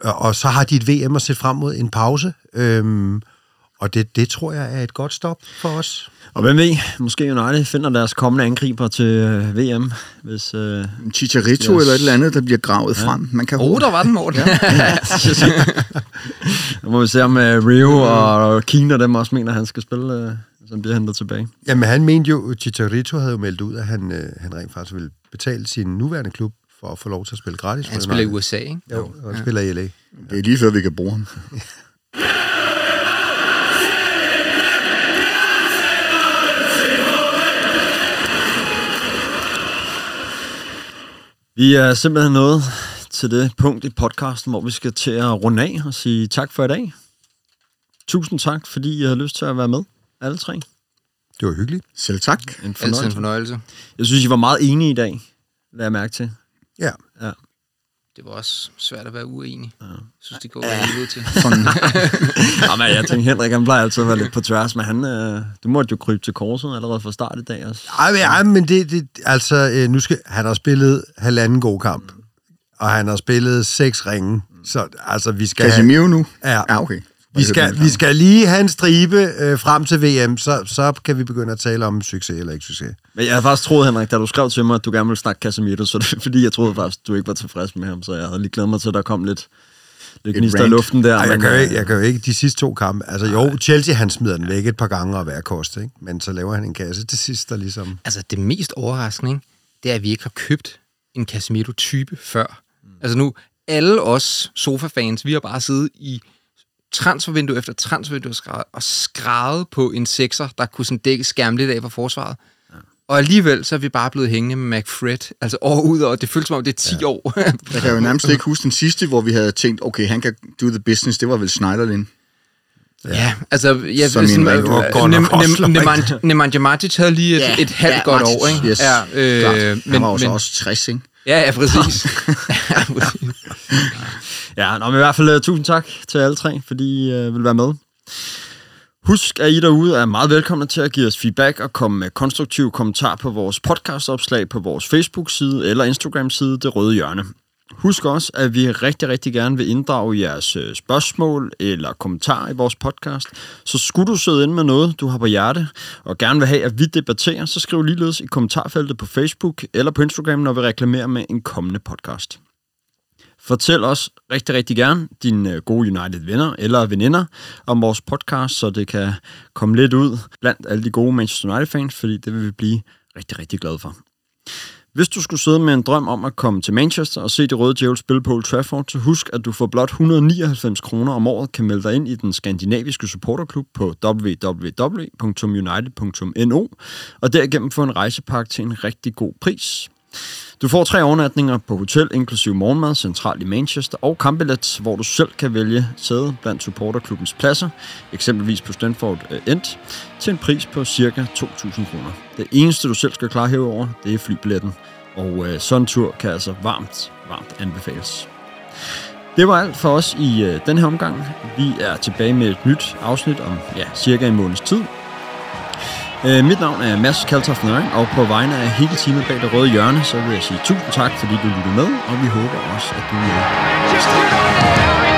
og, og så har de et VM at se frem mod en pause, øhm, og det, det tror jeg er et godt stop for os. Og hvem ved, måske United finder deres kommende angriber til øh, VM, hvis... Øh, En Chicharito yes. eller et eller andet, der bliver gravet ja. frem. Man kan Oh, der var den, Morten. Ja. <laughs> nu må vi se om øh, Rio og Keane og dem også mener, at han skal spille, øh, så han bliver hentet tilbage. Jamen han mente jo, Chicharito havde jo meldt ud, at han, øh, han rent faktisk ville betale sin nuværende klub for at få lov til at spille gratis. Han spiller i. USA, ikke? Jo, og han spiller i LA. Det er lige før, vi kan bruge ham. <laughs> Vi er simpelthen nået til det punkt i podcasten, hvor vi skal til at runde af og sige tak for i dag. Tusind tak, fordi I har lyst til at være med, alle tre. Det var hyggeligt. Selv tak. En Altid en fornøjelse. fornøjelse. Jeg synes, I var meget enige i dag, lader jeg mærke til. Ja. Ja. Det var også svært at være uenig. Jeg synes, det går ja. helvede til. <laughs> Sådan. <laughs> Jamen, jeg tænker, Henrik, han plejer altid at være lidt på tværs, men han, øh, du måtte jo krybe til korset allerede fra start i dag også. Ej, men, ej, men det, det altså, øh, nu skal, han har spillet halvanden god kamp, og han har spillet seks ringe, så altså, vi skal... Casemiro nu? Ja. Ja, okay. Vi skal, vi skal lige have en stribe øh, frem til VM, så, så kan vi begynde at tale om succes eller ikke succes. Men jeg havde faktisk troet, Henrik, da du skrev til mig, at du gerne ville snakke Casemiro, så det er <laughs> fordi, jeg troede faktisk, du ikke var tilfreds med ham, så jeg havde lige glædet mig til, at der kom lidt, lidt gnister i luften der. Ej, jeg, men, kan jo øh, ikke, jeg kan jo ikke de sidste to kampe. Altså jo, Chelsea han smider den væk et par gange og hver kost, ikke? men så laver han en kasse til sidst, der ligesom... Altså, det mest overraskende, ikke, det er, at vi ikke har købt en Casemiro-type før. Mm. Altså nu, alle os sofa-fans, vi har bare siddet i transfervindue efter transfervindue og skrevet på en sekser, der kunne sådan dække skærm lidt af for forsvaret. Ja. Og alligevel så er vi bare blevet hængende med McFred, altså år ud og det føles som om, det er 10 ja. år. Jeg kan jo nærmest ikke huske den sidste, hvor vi havde tænkt, okay, han kan do the business. Det var vel Schneiderlin. ja, altså... Ja, Som sådan, en øh, rigtig- Nem- Nem- Nemanja- Matic havde lige et, Ja, et halvt ja, godt Matic, år, ikke? Yes, ja, øh, han men, var jo men, også 60, ikke? Ja, ja, præcis. <laughs> ja, præcis. <laughs> Ja, nå, men i hvert fald uh, tusind tak til alle tre, fordi I uh, vil være med. Husk, at I derude er meget velkomne til at give os feedback og komme med konstruktive kommentarer på vores podcastopslag på vores Facebook-side eller Instagram-side Det Røde Hjørne. Husk også, at vi rigtig, rigtig gerne vil inddrage jeres øh, spørgsmål eller kommentarer i vores podcast. Så skulle du sidde inde med noget, du har på hjerte, og gerne vil have, at vi debatterer, så skriv ligeledes i kommentarfeltet på Facebook eller på Instagram, når vi reklamerer med en kommende podcast. Fortæl os rigtig, rigtig gerne dine øh, gode United-venner eller veninder om vores podcast, så det kan komme lidt ud blandt alle de gode Manchester United-fans, fordi det vil vi blive rigtig, rigtig glade for. Hvis du skulle sidde med en drøm om at komme til Manchester og se de røde djævel spille på Old Trafford, så husk, at du for blot 199 kroner om året kan melde dig ind i den skandinaviske supporterklub på www.united.no og derigennem få en rejsepakke til en rigtig god pris. Du får tre overnatninger på hotel, inklusive morgenmad, centralt i Manchester, og kampbillet, hvor du selv kan vælge sæde blandt supporterklubbens pladser, eksempelvis på Stanford øh, End, til en pris på ca. 2.000 kroner. Det eneste, du selv skal klare herover, det er flybilletten, og øh, sådan en tur kan altså varmt, varmt anbefales. Det var alt for os i øh, den her omgang. Vi er tilbage med et nyt afsnit om ja, cirka en måneds tid, Øh, mit navn er Mads Kaltoft og på vegne af hele teamet bag det røde hjørne, så vil jeg sige tusind tak, fordi du lyttede med, og vi håber også, at du er med.